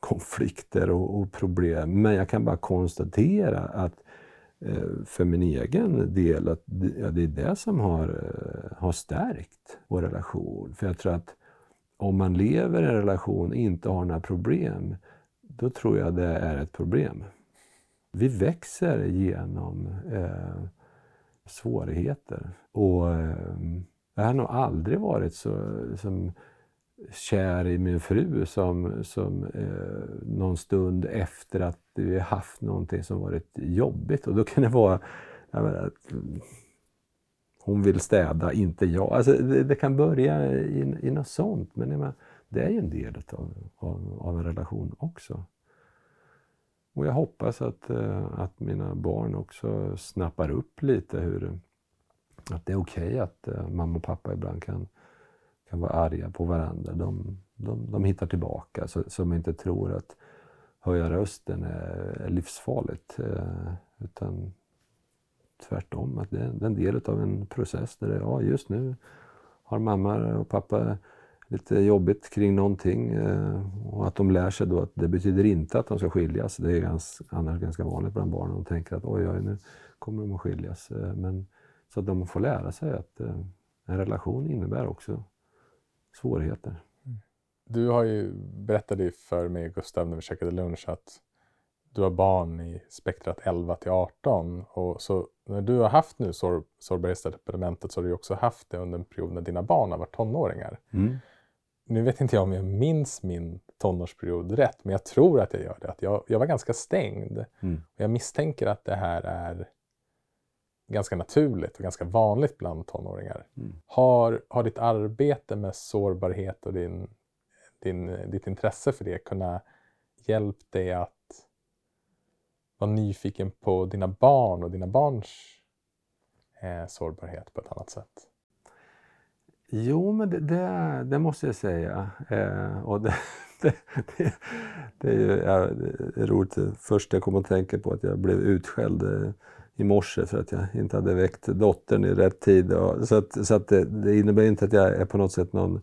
konflikter och, och, problem. Men jag kan bara konstatera att för min egen del att det, är det som har, har stärkt vår relation. För jag tror att om man lever i en relation och inte har några problem, då tror jag det är ett problem. Vi växer genom eh, svårigheter. Och ehm, jag har nog aldrig varit så som kär i min fru som, som eh, någon stund efter att vi haft någonting som varit jobbigt. Och då kan det vara jag menar, hon vill städa, inte jag. Alltså, det, det kan börja i, i något sånt, men menar, det är ju en del av, av, av, en relation också. Och jag hoppas att, eh, att mina barn också snappar upp lite hur att det är okej okay att eh, mamma och pappa ibland kan, kan vara arga på varandra. De, de, de hittar tillbaka så, så man inte tror att höja rösten är, är livsfarligt. Eh, utan tvärtom, att det är en del av en process där det, ja, just nu har mamma och pappa lite jobbigt kring någonting eh, och att de lär sig då att det betyder inte att de ska skiljas. Det är ganska, annars ganska vanligt bland barn. De tänker att oj, oj, nu kommer de att skiljas. Eh, men, så att de får lära sig att eh, en relation innebär också svårigheter. Du har ju berättat för mig, Gustav, när vi käkade lunch att du har barn i spektrat 11 till 18. Och så när du har haft nu sår, sårbarhetsdepartementet så har du också haft det under en period när dina barn har varit tonåringar. Mm. Nu vet inte jag om jag minns min tonårsperiod rätt, men jag tror att jag gör det. Att jag, jag var ganska stängd. Mm. Och jag misstänker att det här är ganska naturligt och ganska vanligt bland tonåringar. Mm. Har, har ditt arbete med sårbarhet och din, din, ditt intresse för det kunnat hjälpa dig att vara nyfiken på dina barn och dina barns eh, sårbarhet på ett annat sätt? Jo, men det, det, det måste jag säga. Eh, och det, det, det, är ju ja, det är roligt. Först jag kom att tänka på att jag blev utskälld eh, i morse för att jag inte hade väckt dottern i rätt tid. Och, så att, så att det, det, innebär inte att jag är på något sätt någon,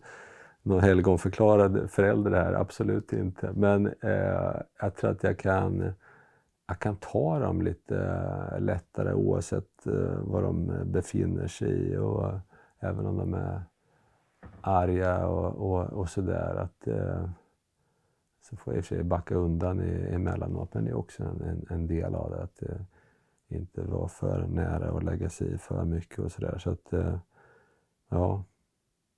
någon helgonförklarad förälder här, absolut inte. Men eh, jag tror att jag kan jag kan ta dem lite eh, lättare oavsett eh, var de befinner sig och även om de är arga och, och, och sådär. Eh, så får jag i och för sig backa undan i, emellanåt, men det är också en, en, en del av det. Att eh, inte vara för nära och lägga sig i för mycket och sådär. Så att, eh, ja.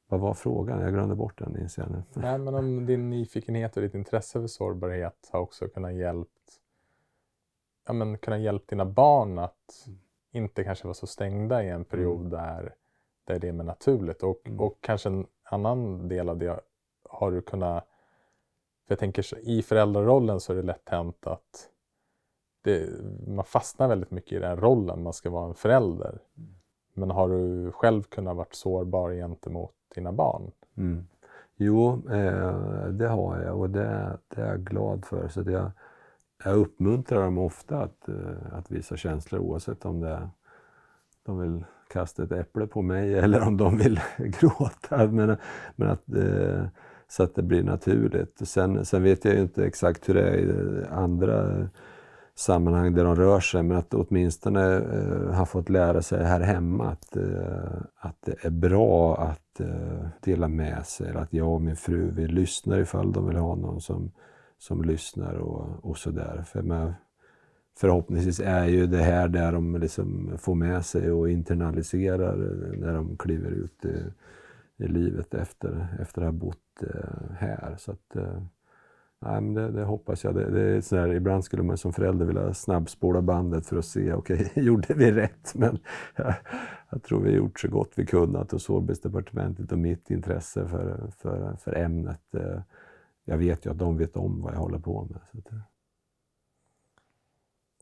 Vad var frågan? Jag glömde bort den inser jag nu. Nej, men om din nyfikenhet och ditt intresse för sårbarhet har också kunnat hjälpt ja, men, kunna hjälpa dina barn att mm. inte kanske vara så stängda i en period mm. där, där det är mer naturligt. Och, mm. och kanske en annan del av det har du kunnat... För jag tänker i föräldrarollen så är det lätt hänt att det, man fastnar väldigt mycket i den rollen, man ska vara en förälder. Mm. Men har du själv kunnat vara sårbar gentemot dina barn? Mm. Jo, eh, det har jag och det, det, är jag glad för. Så det, jag uppmuntrar dem ofta att, eh, att visa känslor oavsett om det de vill kasta ett äpple på mig eller om de vill gråta. Men, men att, eh, så att det blir naturligt. Sen, sen vet jag ju inte exakt hur det är i andra sammanhang där de rör sig, men att åtminstone eh, ha fått lära sig här hemma att, eh, att det är bra att eh, dela med sig. Att jag och min fru vi lyssnar ifall de vill ha någon som som lyssnar och, och sådär. För med, förhoppningsvis är ju det här där de liksom får med sig och internaliserar eh, när de kliver ut i, i livet efter, efter att ha bott eh, här. Så att, eh, Nej, men det, det hoppas jag. Det, det är så här, ibland skulle man som förälder vilja snabbspola bandet för att se, okej, okay, gjorde vi rätt? Men jag, jag, tror vi har gjort så gott vi kunnat och Sårbergsdepartementet och mitt intresse för, för, för ämnet. Jag vet ju att de vet om vad jag håller på med. Så att,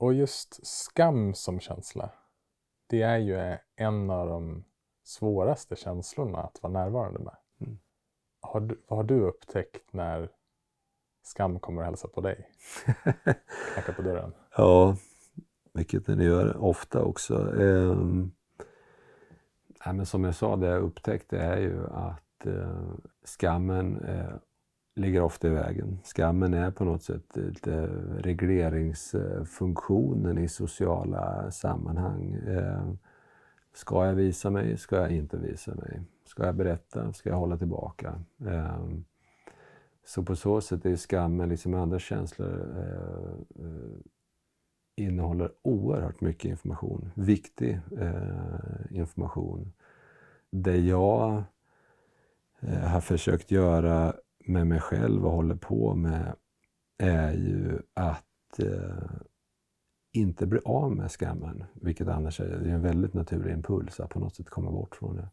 och just skam som känsla, det är ju en av de svåraste känslorna att vara närvarande med. Mm. Har du, vad har du upptäckt när skam kommer och hälsa på dig? Knackar på dörren. Ja, vilket den gör ofta också. Eh, men som jag sa, det jag upptäckte är ju att eh, skammen eh, ligger ofta i vägen. Skammen är på något sätt lite regleringsfunktionen i sociala sammanhang. Eh, ska jag visa mig? Ska jag inte visa mig? Ska jag berätta? Ska jag hålla tillbaka? Eh, så på så sätt är skammen, liksom andra känslor, eh, innehåller oerhört mycket information. Viktig information. Det jag har försökt göra med mig själv och håller på med är ju att eh, inte bli av med skammen, vilket annars är, det är en väldigt naturlig impuls att på något sätt komma bort från det.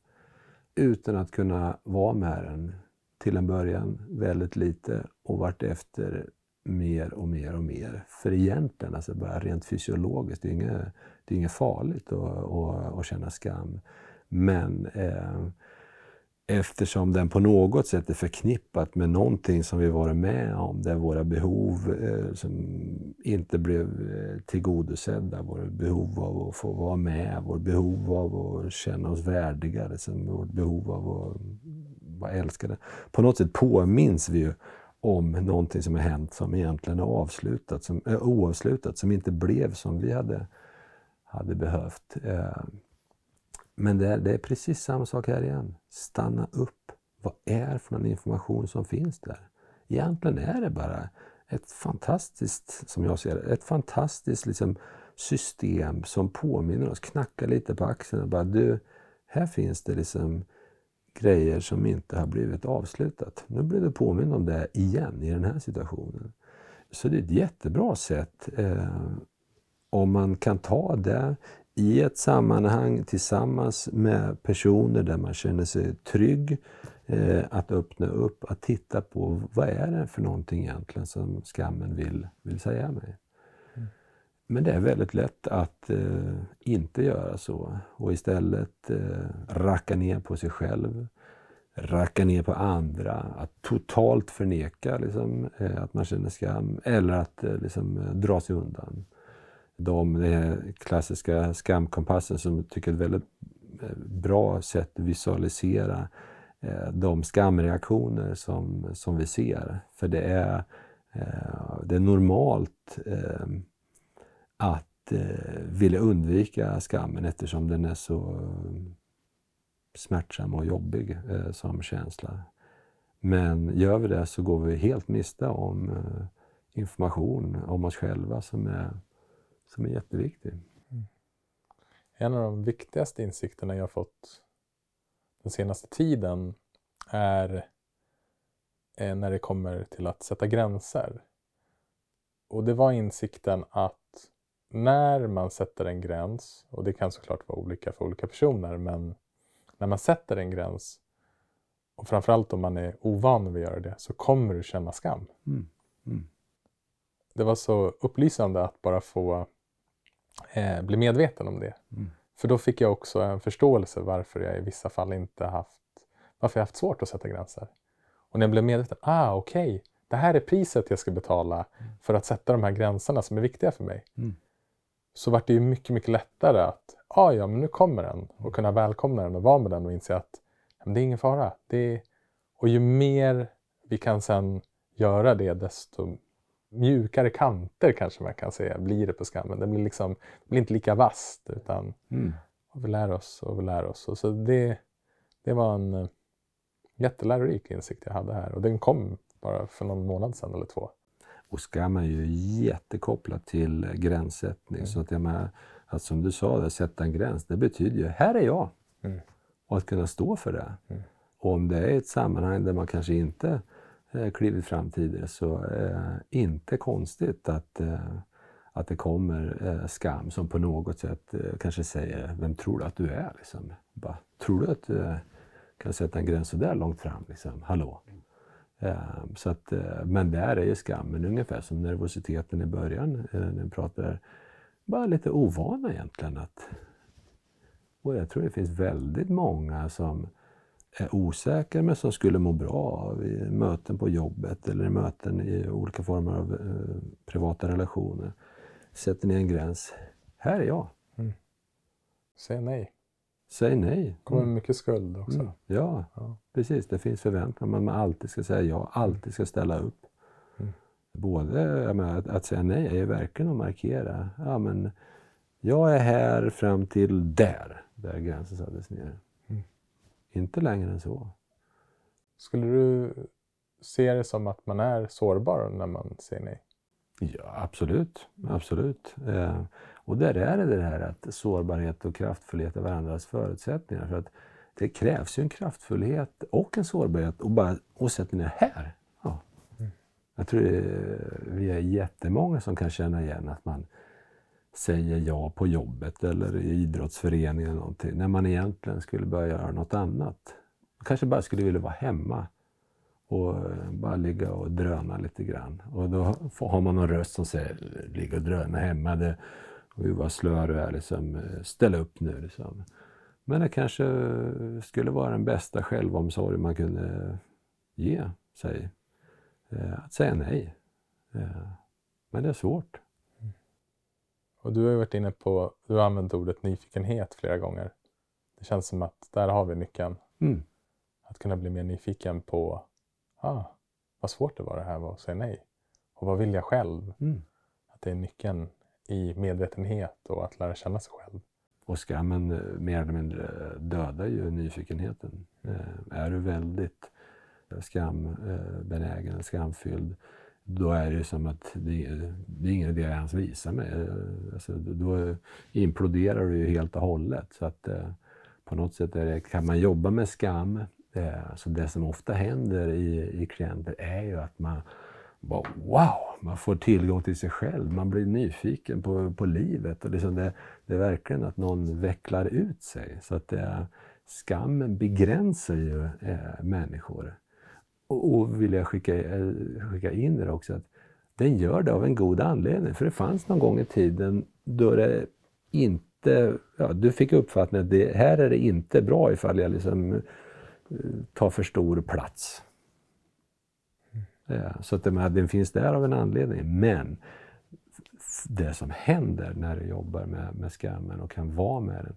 Utan att kunna vara med den till en början väldigt lite och vartefter mer och mer och mer. För egentligen, alltså bara rent fysiologiskt, det är inget, det är inget farligt att, att, att känna skam. Men eh, eftersom den på något sätt är förknippat med någonting som vi varit med om, där våra behov eh, som inte blev eh, tillgodosedda, våra behov av att få vara med, vårt behov av att känna oss värdiga, som vårt behov av att vara älskade. På något sätt påminns vi ju om någonting som har hänt som egentligen är avslutat, som, äh, oavslutat, som inte blev som vi hade, hade behövt. Eh, men det är, det är precis samma sak här igen. Stanna upp. Vad är det för någon information som finns där? Egentligen är det bara ett fantastiskt, som jag ser det, ett fantastiskt liksom, system som påminner oss, knackar lite på axeln och bara du, här finns det liksom grejer som inte har blivit avslutat. Nu blir du påmind om det igen i den här situationen. Så det är ett jättebra sätt eh, om man kan ta det i ett sammanhang tillsammans med personer där man känner sig trygg, eh, att öppna upp, att titta på vad är det för någonting egentligen som skammen vill, vill säga mig. Mm. Men det är väldigt lätt att eh, inte göra så och istället eh, racka ner på sig själv, racka ner på andra, att totalt förneka liksom, eh, att man känner skam eller att eh, liksom, dra sig undan de, den klassiska skamkompassen som jag tycker är ett väldigt eh, bra sätt att visualisera eh, de skamreaktioner som, som vi ser. För det är, det är normalt att vilja undvika skammen eftersom den är så smärtsam och jobbig som känsla. Men gör vi det så går vi helt miste om information om oss själva som är som är jätteviktig. Mm. En av de viktigaste insikterna jag fått den senaste tiden är när det kommer till att sätta gränser. Och det var insikten att när man sätter en gräns, och det kan såklart vara olika för olika personer, men när man sätter en gräns och framförallt om man är ovan vid att göra det så kommer du känna skam. Mm. Mm. Det var så upplysande att bara få eh, bli medveten om det. Mm. För då fick jag också en förståelse varför jag i vissa fall inte haft, varför jag haft svårt att sätta gränser. Och när jag blev medveten, ah okej, okay, det här är priset jag ska betala mm. för att sätta de här gränserna som är viktiga för mig. Mm. Så vart det ju mycket, mycket lättare att, ah, ja men nu kommer den och kunna välkomna den och vara med den och inse att det är ingen fara. Det är... Och ju mer vi kan sen göra det desto mjukare kanter kanske man kan säga blir det på skammen. Den blir, liksom, det blir inte lika vasst utan mm. vi lär oss och vi lär oss. Och så det, det var en uh, jättelärorik insikt jag hade här och den kom bara för någon månad sedan eller två. Och skam är ju jättekopplat till gränssättning. Mm. Så att, jag med, att som du sa, att sätta en gräns, det betyder ju här är jag. Mm. Och att kunna stå för det. Mm. Och om det är ett sammanhang där man kanske inte eh, Eh, klivit fram tidigare så eh, inte konstigt att, eh, att det kommer eh, skam som på något sätt eh, kanske säger Vem tror du att du är? Liksom. Bara, tror du att du eh, kan sätta en gräns så där långt fram? Liksom? Hallå? Eh, så att, eh, men där är ju skammen ungefär som nervositeten i början eh, när vi pratar. Bara lite ovana egentligen. Att, och jag tror det finns väldigt många som är osäkra men som skulle må bra av i möten på jobbet eller i möten i olika former av eh, privata relationer. Sätter ni en gräns. Här är jag. Säg nej. Säg nej. kommer mycket skuld också. Mm. Ja, Ja. precis. Det finns förväntningar. Man alltid ska säga ja, alltid ska ställa upp. Mm. Både menar, att, att säga nej är verkligen att markera. Ja, men jag är här fram till där, där gränsen sattes ner. Inte längre än så. Skulle du se det som att man är sårbar när man säger nej? Ja, absolut. absolut. Eh, och där är det det här att sårbarhet och kraftfullhet är varandras förutsättningar. För att det krävs ju en kraftfullhet och en sårbarhet och bara och sätter ner här. Ja. Mm. Jag tror det, vi är jättemånga som kan känna igen att man säger ja på jobbet eller i idrottsföreningen eller någonting när man egentligen skulle börja göra något annat. Man kanske bara skulle vilja vara hemma och eh, bara ligga och dröna lite grann. Och då har man någon röst som säger ligga och dröna hemma. Det, och vad slö du är, liksom, eh, ställ upp nu. Liksom. Men det kanske eh, skulle vara den bästa självomsorg man kunde ge sig. Att säga nej. Men det är svårt. Och du har ju varit inne på, du har använt ordet nyfikenhet flera gånger. Det känns som att där har vi nyckeln. Mm. Att kunna bli mer nyfiken på, ah, vad svårt det var det här med att säga nej. Och vad vill jag själv? Mm. Att det är nyckeln i medvetenhet och att lära känna sig själv. Och skammen eh, mer eller mindre dödar ju nyfikenheten. Eh, är du väldigt eh, skambenägen, skamfylld, då är det som att det, är- det är ingen idé att ens visa mig. Alltså, då imploderar du ju helt och hållet. Så att, eh, på något sätt är det, kan man jobba med skam, eh, så det som ofta händer i, i klienter är ju att man bara, wow, man får tillgång till sig själv. Man blir nyfiken på, på livet. Och liksom det, det är verkligen att någon vecklar ut sig. Så att det, skammen begränsar ju eh, människor. Och, och vill jag skicka, eh, skicka in det också, att den gör det av en god anledning. För det fanns någon gång i tiden då det inte, ja, du fick uppfattningen att det, här är det inte bra ifall jag liksom eh, tar för stor plats. Ja, Så att den finns där av en anledning. Men det som händer när du jobbar med, med skammen och kan vara med den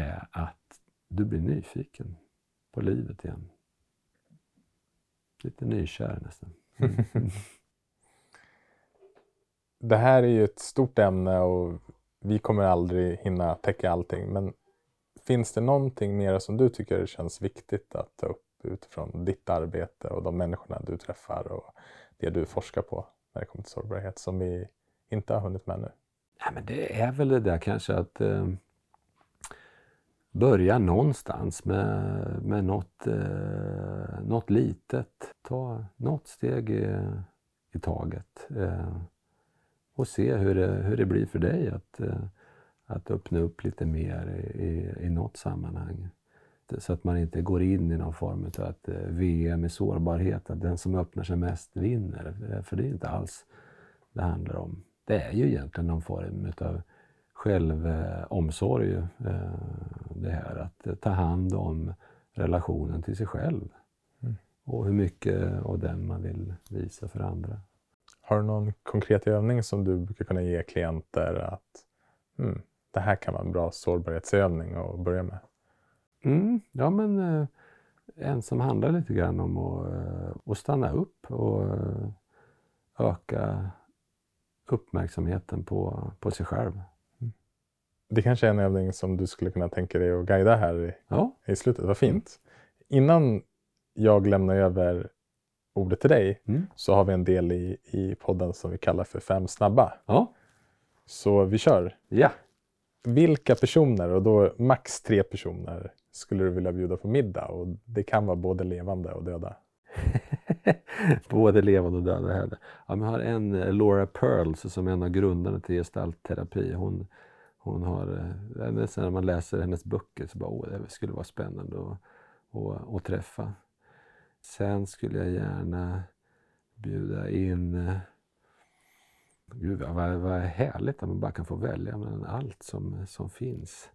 är att du blir nyfiken på livet igen. Lite nykär nästan. Det här är ju ett stort ämne och vi kommer aldrig hinna täcka allting. Men finns det någonting mer som du tycker känns viktigt att ta upp utifrån ditt arbete och de människorna du träffar och det du forskar på när det kommer till sårbarhet som vi inte har hunnit med nu? Ja, men det är väl det där kanske att eh, börja någonstans med, med något, eh, något litet. Ta något steg i, i taget. Eh, och se hur det, hur det blir för dig att, eh, att öppna upp lite mer i, i, i något sammanhang. Så att man inte går in i någon form av att eh, VM i sårbarhet, att den som öppnar sig mest vinner. Eh, för det är inte alls det handlar om. Det är ju egentligen någon form av självomsorg. Eh, det här att eh, ta hand om relationen till sig själv. Mm. Och hur mycket av den man vill visa för andra. Har du någon konkret övning som du brukar kunna ge klienter att mm, det här kan vara en bra sårbarhetsövning att börja med? Mm, ja, men eh, en som handlar lite grann om att, eh, att stanna upp och öka uppmärksamheten på, på sig själv. Det kanske är en övning som du skulle kunna tänka dig att guida här i, Ja, i slutet. Vad fint. Innan jag lämnar över ordet till dig Mm. så har vi en del i, i podden som vi kallar för Fem snabba. ja, Så vi kör. ja. Vilka personer, och då max tre personer, skulle du vilja bjuda på middag? Och det kan vara både levande och döda. Både levande och döda händer. Ja, jag har en eh, Laura Pearls som är en av grundarna till gestaltterapi. Hon, hon har, eh, nästan när man läser hennes böcker så bara, åh, det skulle vara spännande att, att, att träffa. Sen skulle jag gärna bjuda in eh, Gud vad, vad härligt att man bara kan få välja mellan allt som, som finns.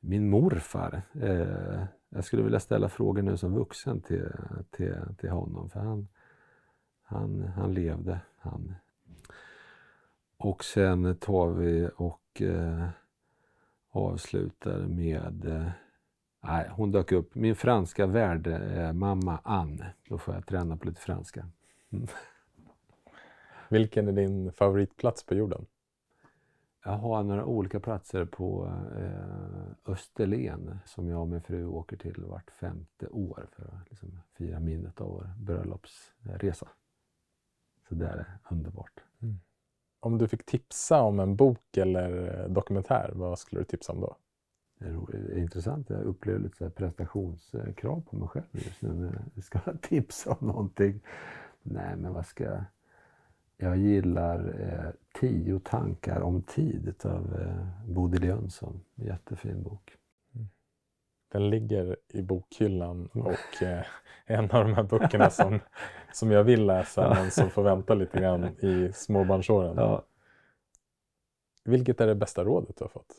Min morfar. Eh, jag skulle vilja ställa frågor nu som vuxen till, till, till honom. För han, han, han levde. Han. Och sen tar vi och eh, avslutar med eh, Nej, hon dök upp. Min franska värdmamma eh, Anne. Då får jag träna på lite franska. Mm. Vilken är din favoritplats på jorden? Jag har några olika platser på eh, Österlen som jag och min fru åker till vart femte år för att liksom, fira minnet av vår bröllopsresa. Så det är underbart. Mm. Om du fick tipsa om en bok eller eh, dokumentär, vad skulle du tipsa om då? Det är eh, intressant. Jag upplever lite prestationskrav på mig själv just nu jag ska tipsa om någonting. Nej, men vad ska jag... Jag gillar eh, Tio tankar om tid av eh, Bodil Jönsson. Jättefin bok. Mm. Den ligger i bokhyllan och eh, en av de här böckerna som, som jag vill läsa men som får vänta lite grann i småbarnsåren. Ja. Vilket är det bästa rådet du har fått?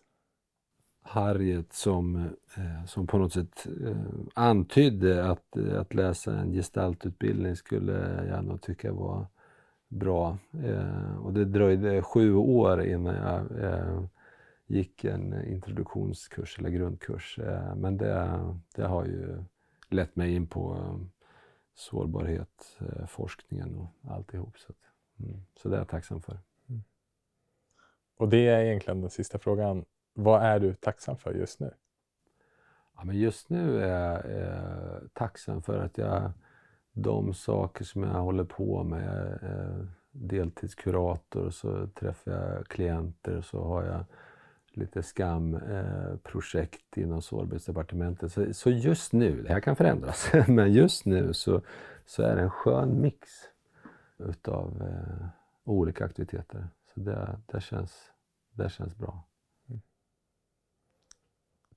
Harriet som, eh, som på något sätt eh, antydde att, att läsa en gestaltutbildning skulle jag nog tycka var bra. Eh, och det dröjde sju år innan jag eh, gick en introduktionskurs eller grundkurs. Eh, men det, det har ju lett mig in på eh, sårbarhet, eh, forskningen och alltihop. Så, att, mm, så det är jag tacksam för. Mm. Och det är egentligen den sista frågan. Vad är du tacksam för just nu? Ja, men just nu är jag tacksam för att jag de saker som jag håller på med. Jag är deltidskurator och så träffar jag klienter och så har jag lite skamprojekt eh, inom sårbarhetsdepartementet. Så, så just nu, det här kan förändras, men just nu så, så är det en skön mix utav eh, olika aktiviteter. Så det, det, känns, det känns bra. Mm.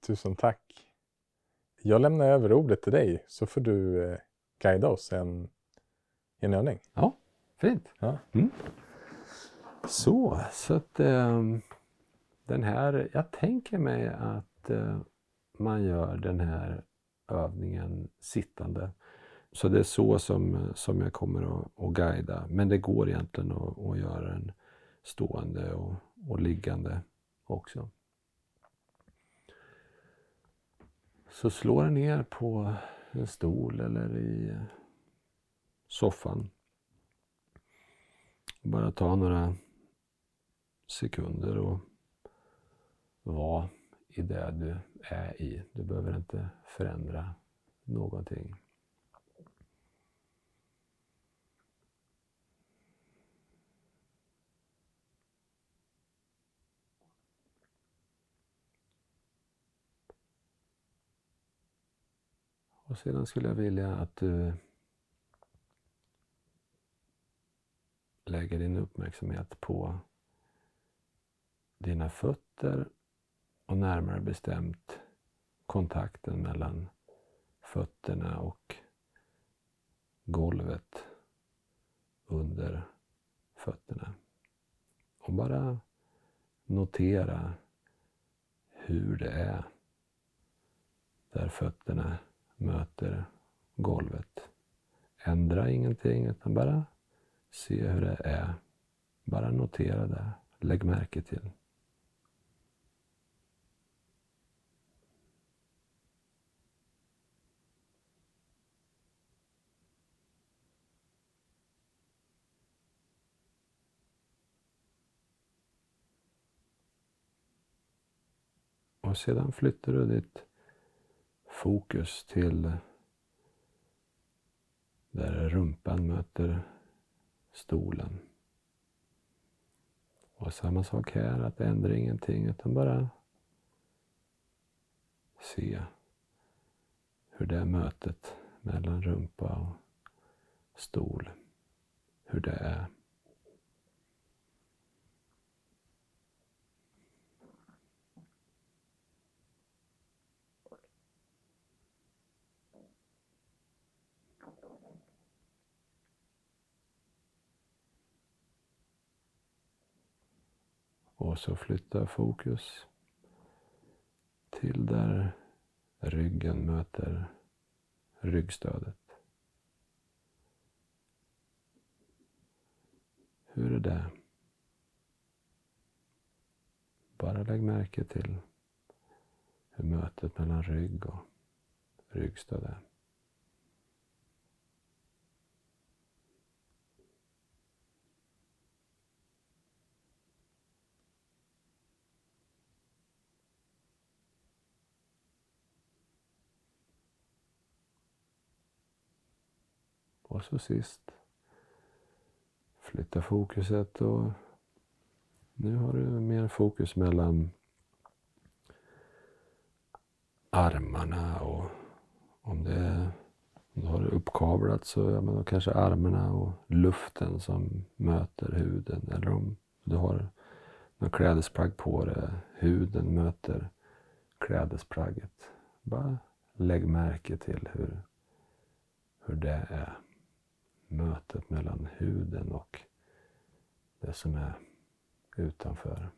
Tusen tack. Jag lämnar över ordet till dig så får du eh, guida oss en, en övning. Ja, fint. Ja. Mm. Så, så att um, den här, jag tänker mig att eh, man gör den här övningen sittande. Så det är så som, som jag kommer att, att guida. Men det går egentligen att, att göra den stående och, och liggande också. Så slå dig ner på en stol eller i soffan. Bara ta några sekunder och vara i det du är i. Du behöver inte förändra någonting. Och sedan skulle jag vilja att du lägger din uppmärksamhet på dina fötter och närmare bestämt kontakten mellan fötterna och golvet under fötterna. Och bara notera hur det är där fötterna möter golvet. Ändra ingenting utan bara se hur det är. Bara notera det. Lägg märke till. Och sedan flyttar du ditt fokus till där rumpan möter stolen. Och samma sak här, att ändra ingenting utan bara se hur det mötet mellan rumpa och stol, hur det är. Och så flytta fokus till där ryggen möter ryggstödet. Hur är det? Bara lägg märke till hur mötet mellan rygg och ryggstöd är. Och så sist, flytta fokuset och nu har du mer fokus mellan armarna och om det är, om du har det uppkavlat så ja, men då kanske armarna och luften som möter huden. Eller om du har något klädesplagg på dig, huden möter klädesplagget. Bara lägg märke till hur, hur det är mötet mellan huden och det som är utanför.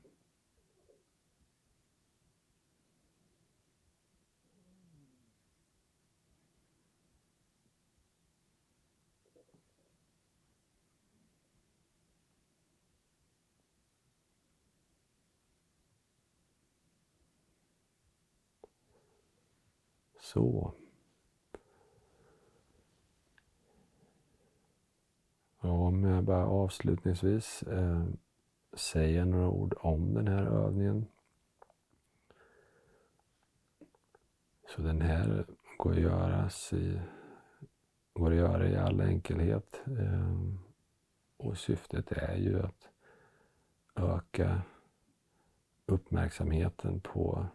Så. Om jag bara avslutningsvis eh, säger några ord om den här övningen. Så den här går att, göras i, går att göra i all enkelhet. Eh, och syftet är ju att öka uppmärksamheten på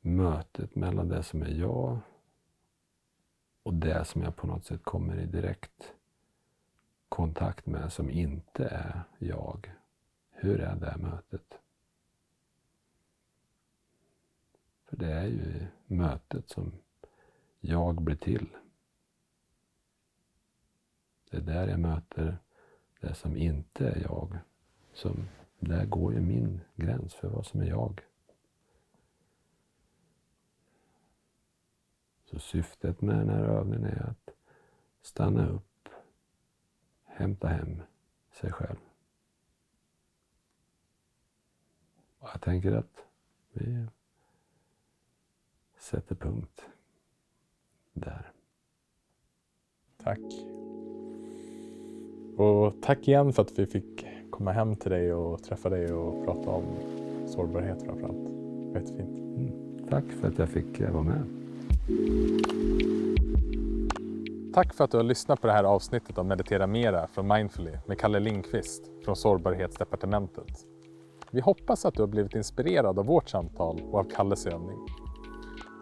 mötet mellan det som är jag och det som jag på något sätt kommer i direkt kontakt med som inte är jag. Hur är det mötet? För det är ju i mötet som jag blir till. Det är där jag möter det som inte är jag. Som, där går ju min gräns för vad som är jag. Så syftet med den här övningen är att stanna upp hämta hem sig själv. Och jag tänker att vi sätter punkt där. Tack. Och tack igen för att vi fick komma hem till dig och träffa dig och prata om sårbarhet framförallt. Jättefint. Mm. Tack för att jag fick vara med. Tack för att du har lyssnat på det här avsnittet av Meditera Mera från Mindfully med Kalle Lindqvist från Sårbarhetsdepartementet. Vi hoppas att du har blivit inspirerad av vårt samtal och av Kalles övning.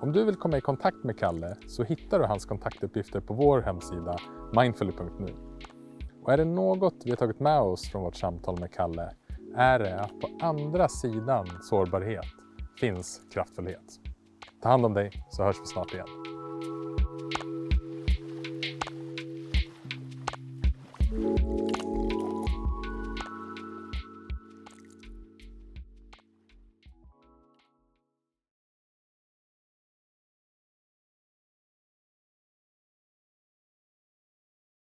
Om du vill komma i kontakt med Kalle så hittar du hans kontaktuppgifter på vår hemsida mindfully.nu. Och är det något vi har tagit med oss från vårt samtal med Kalle är det att på andra sidan sårbarhet finns kraftfullhet. Ta hand om dig så hörs vi snart igen.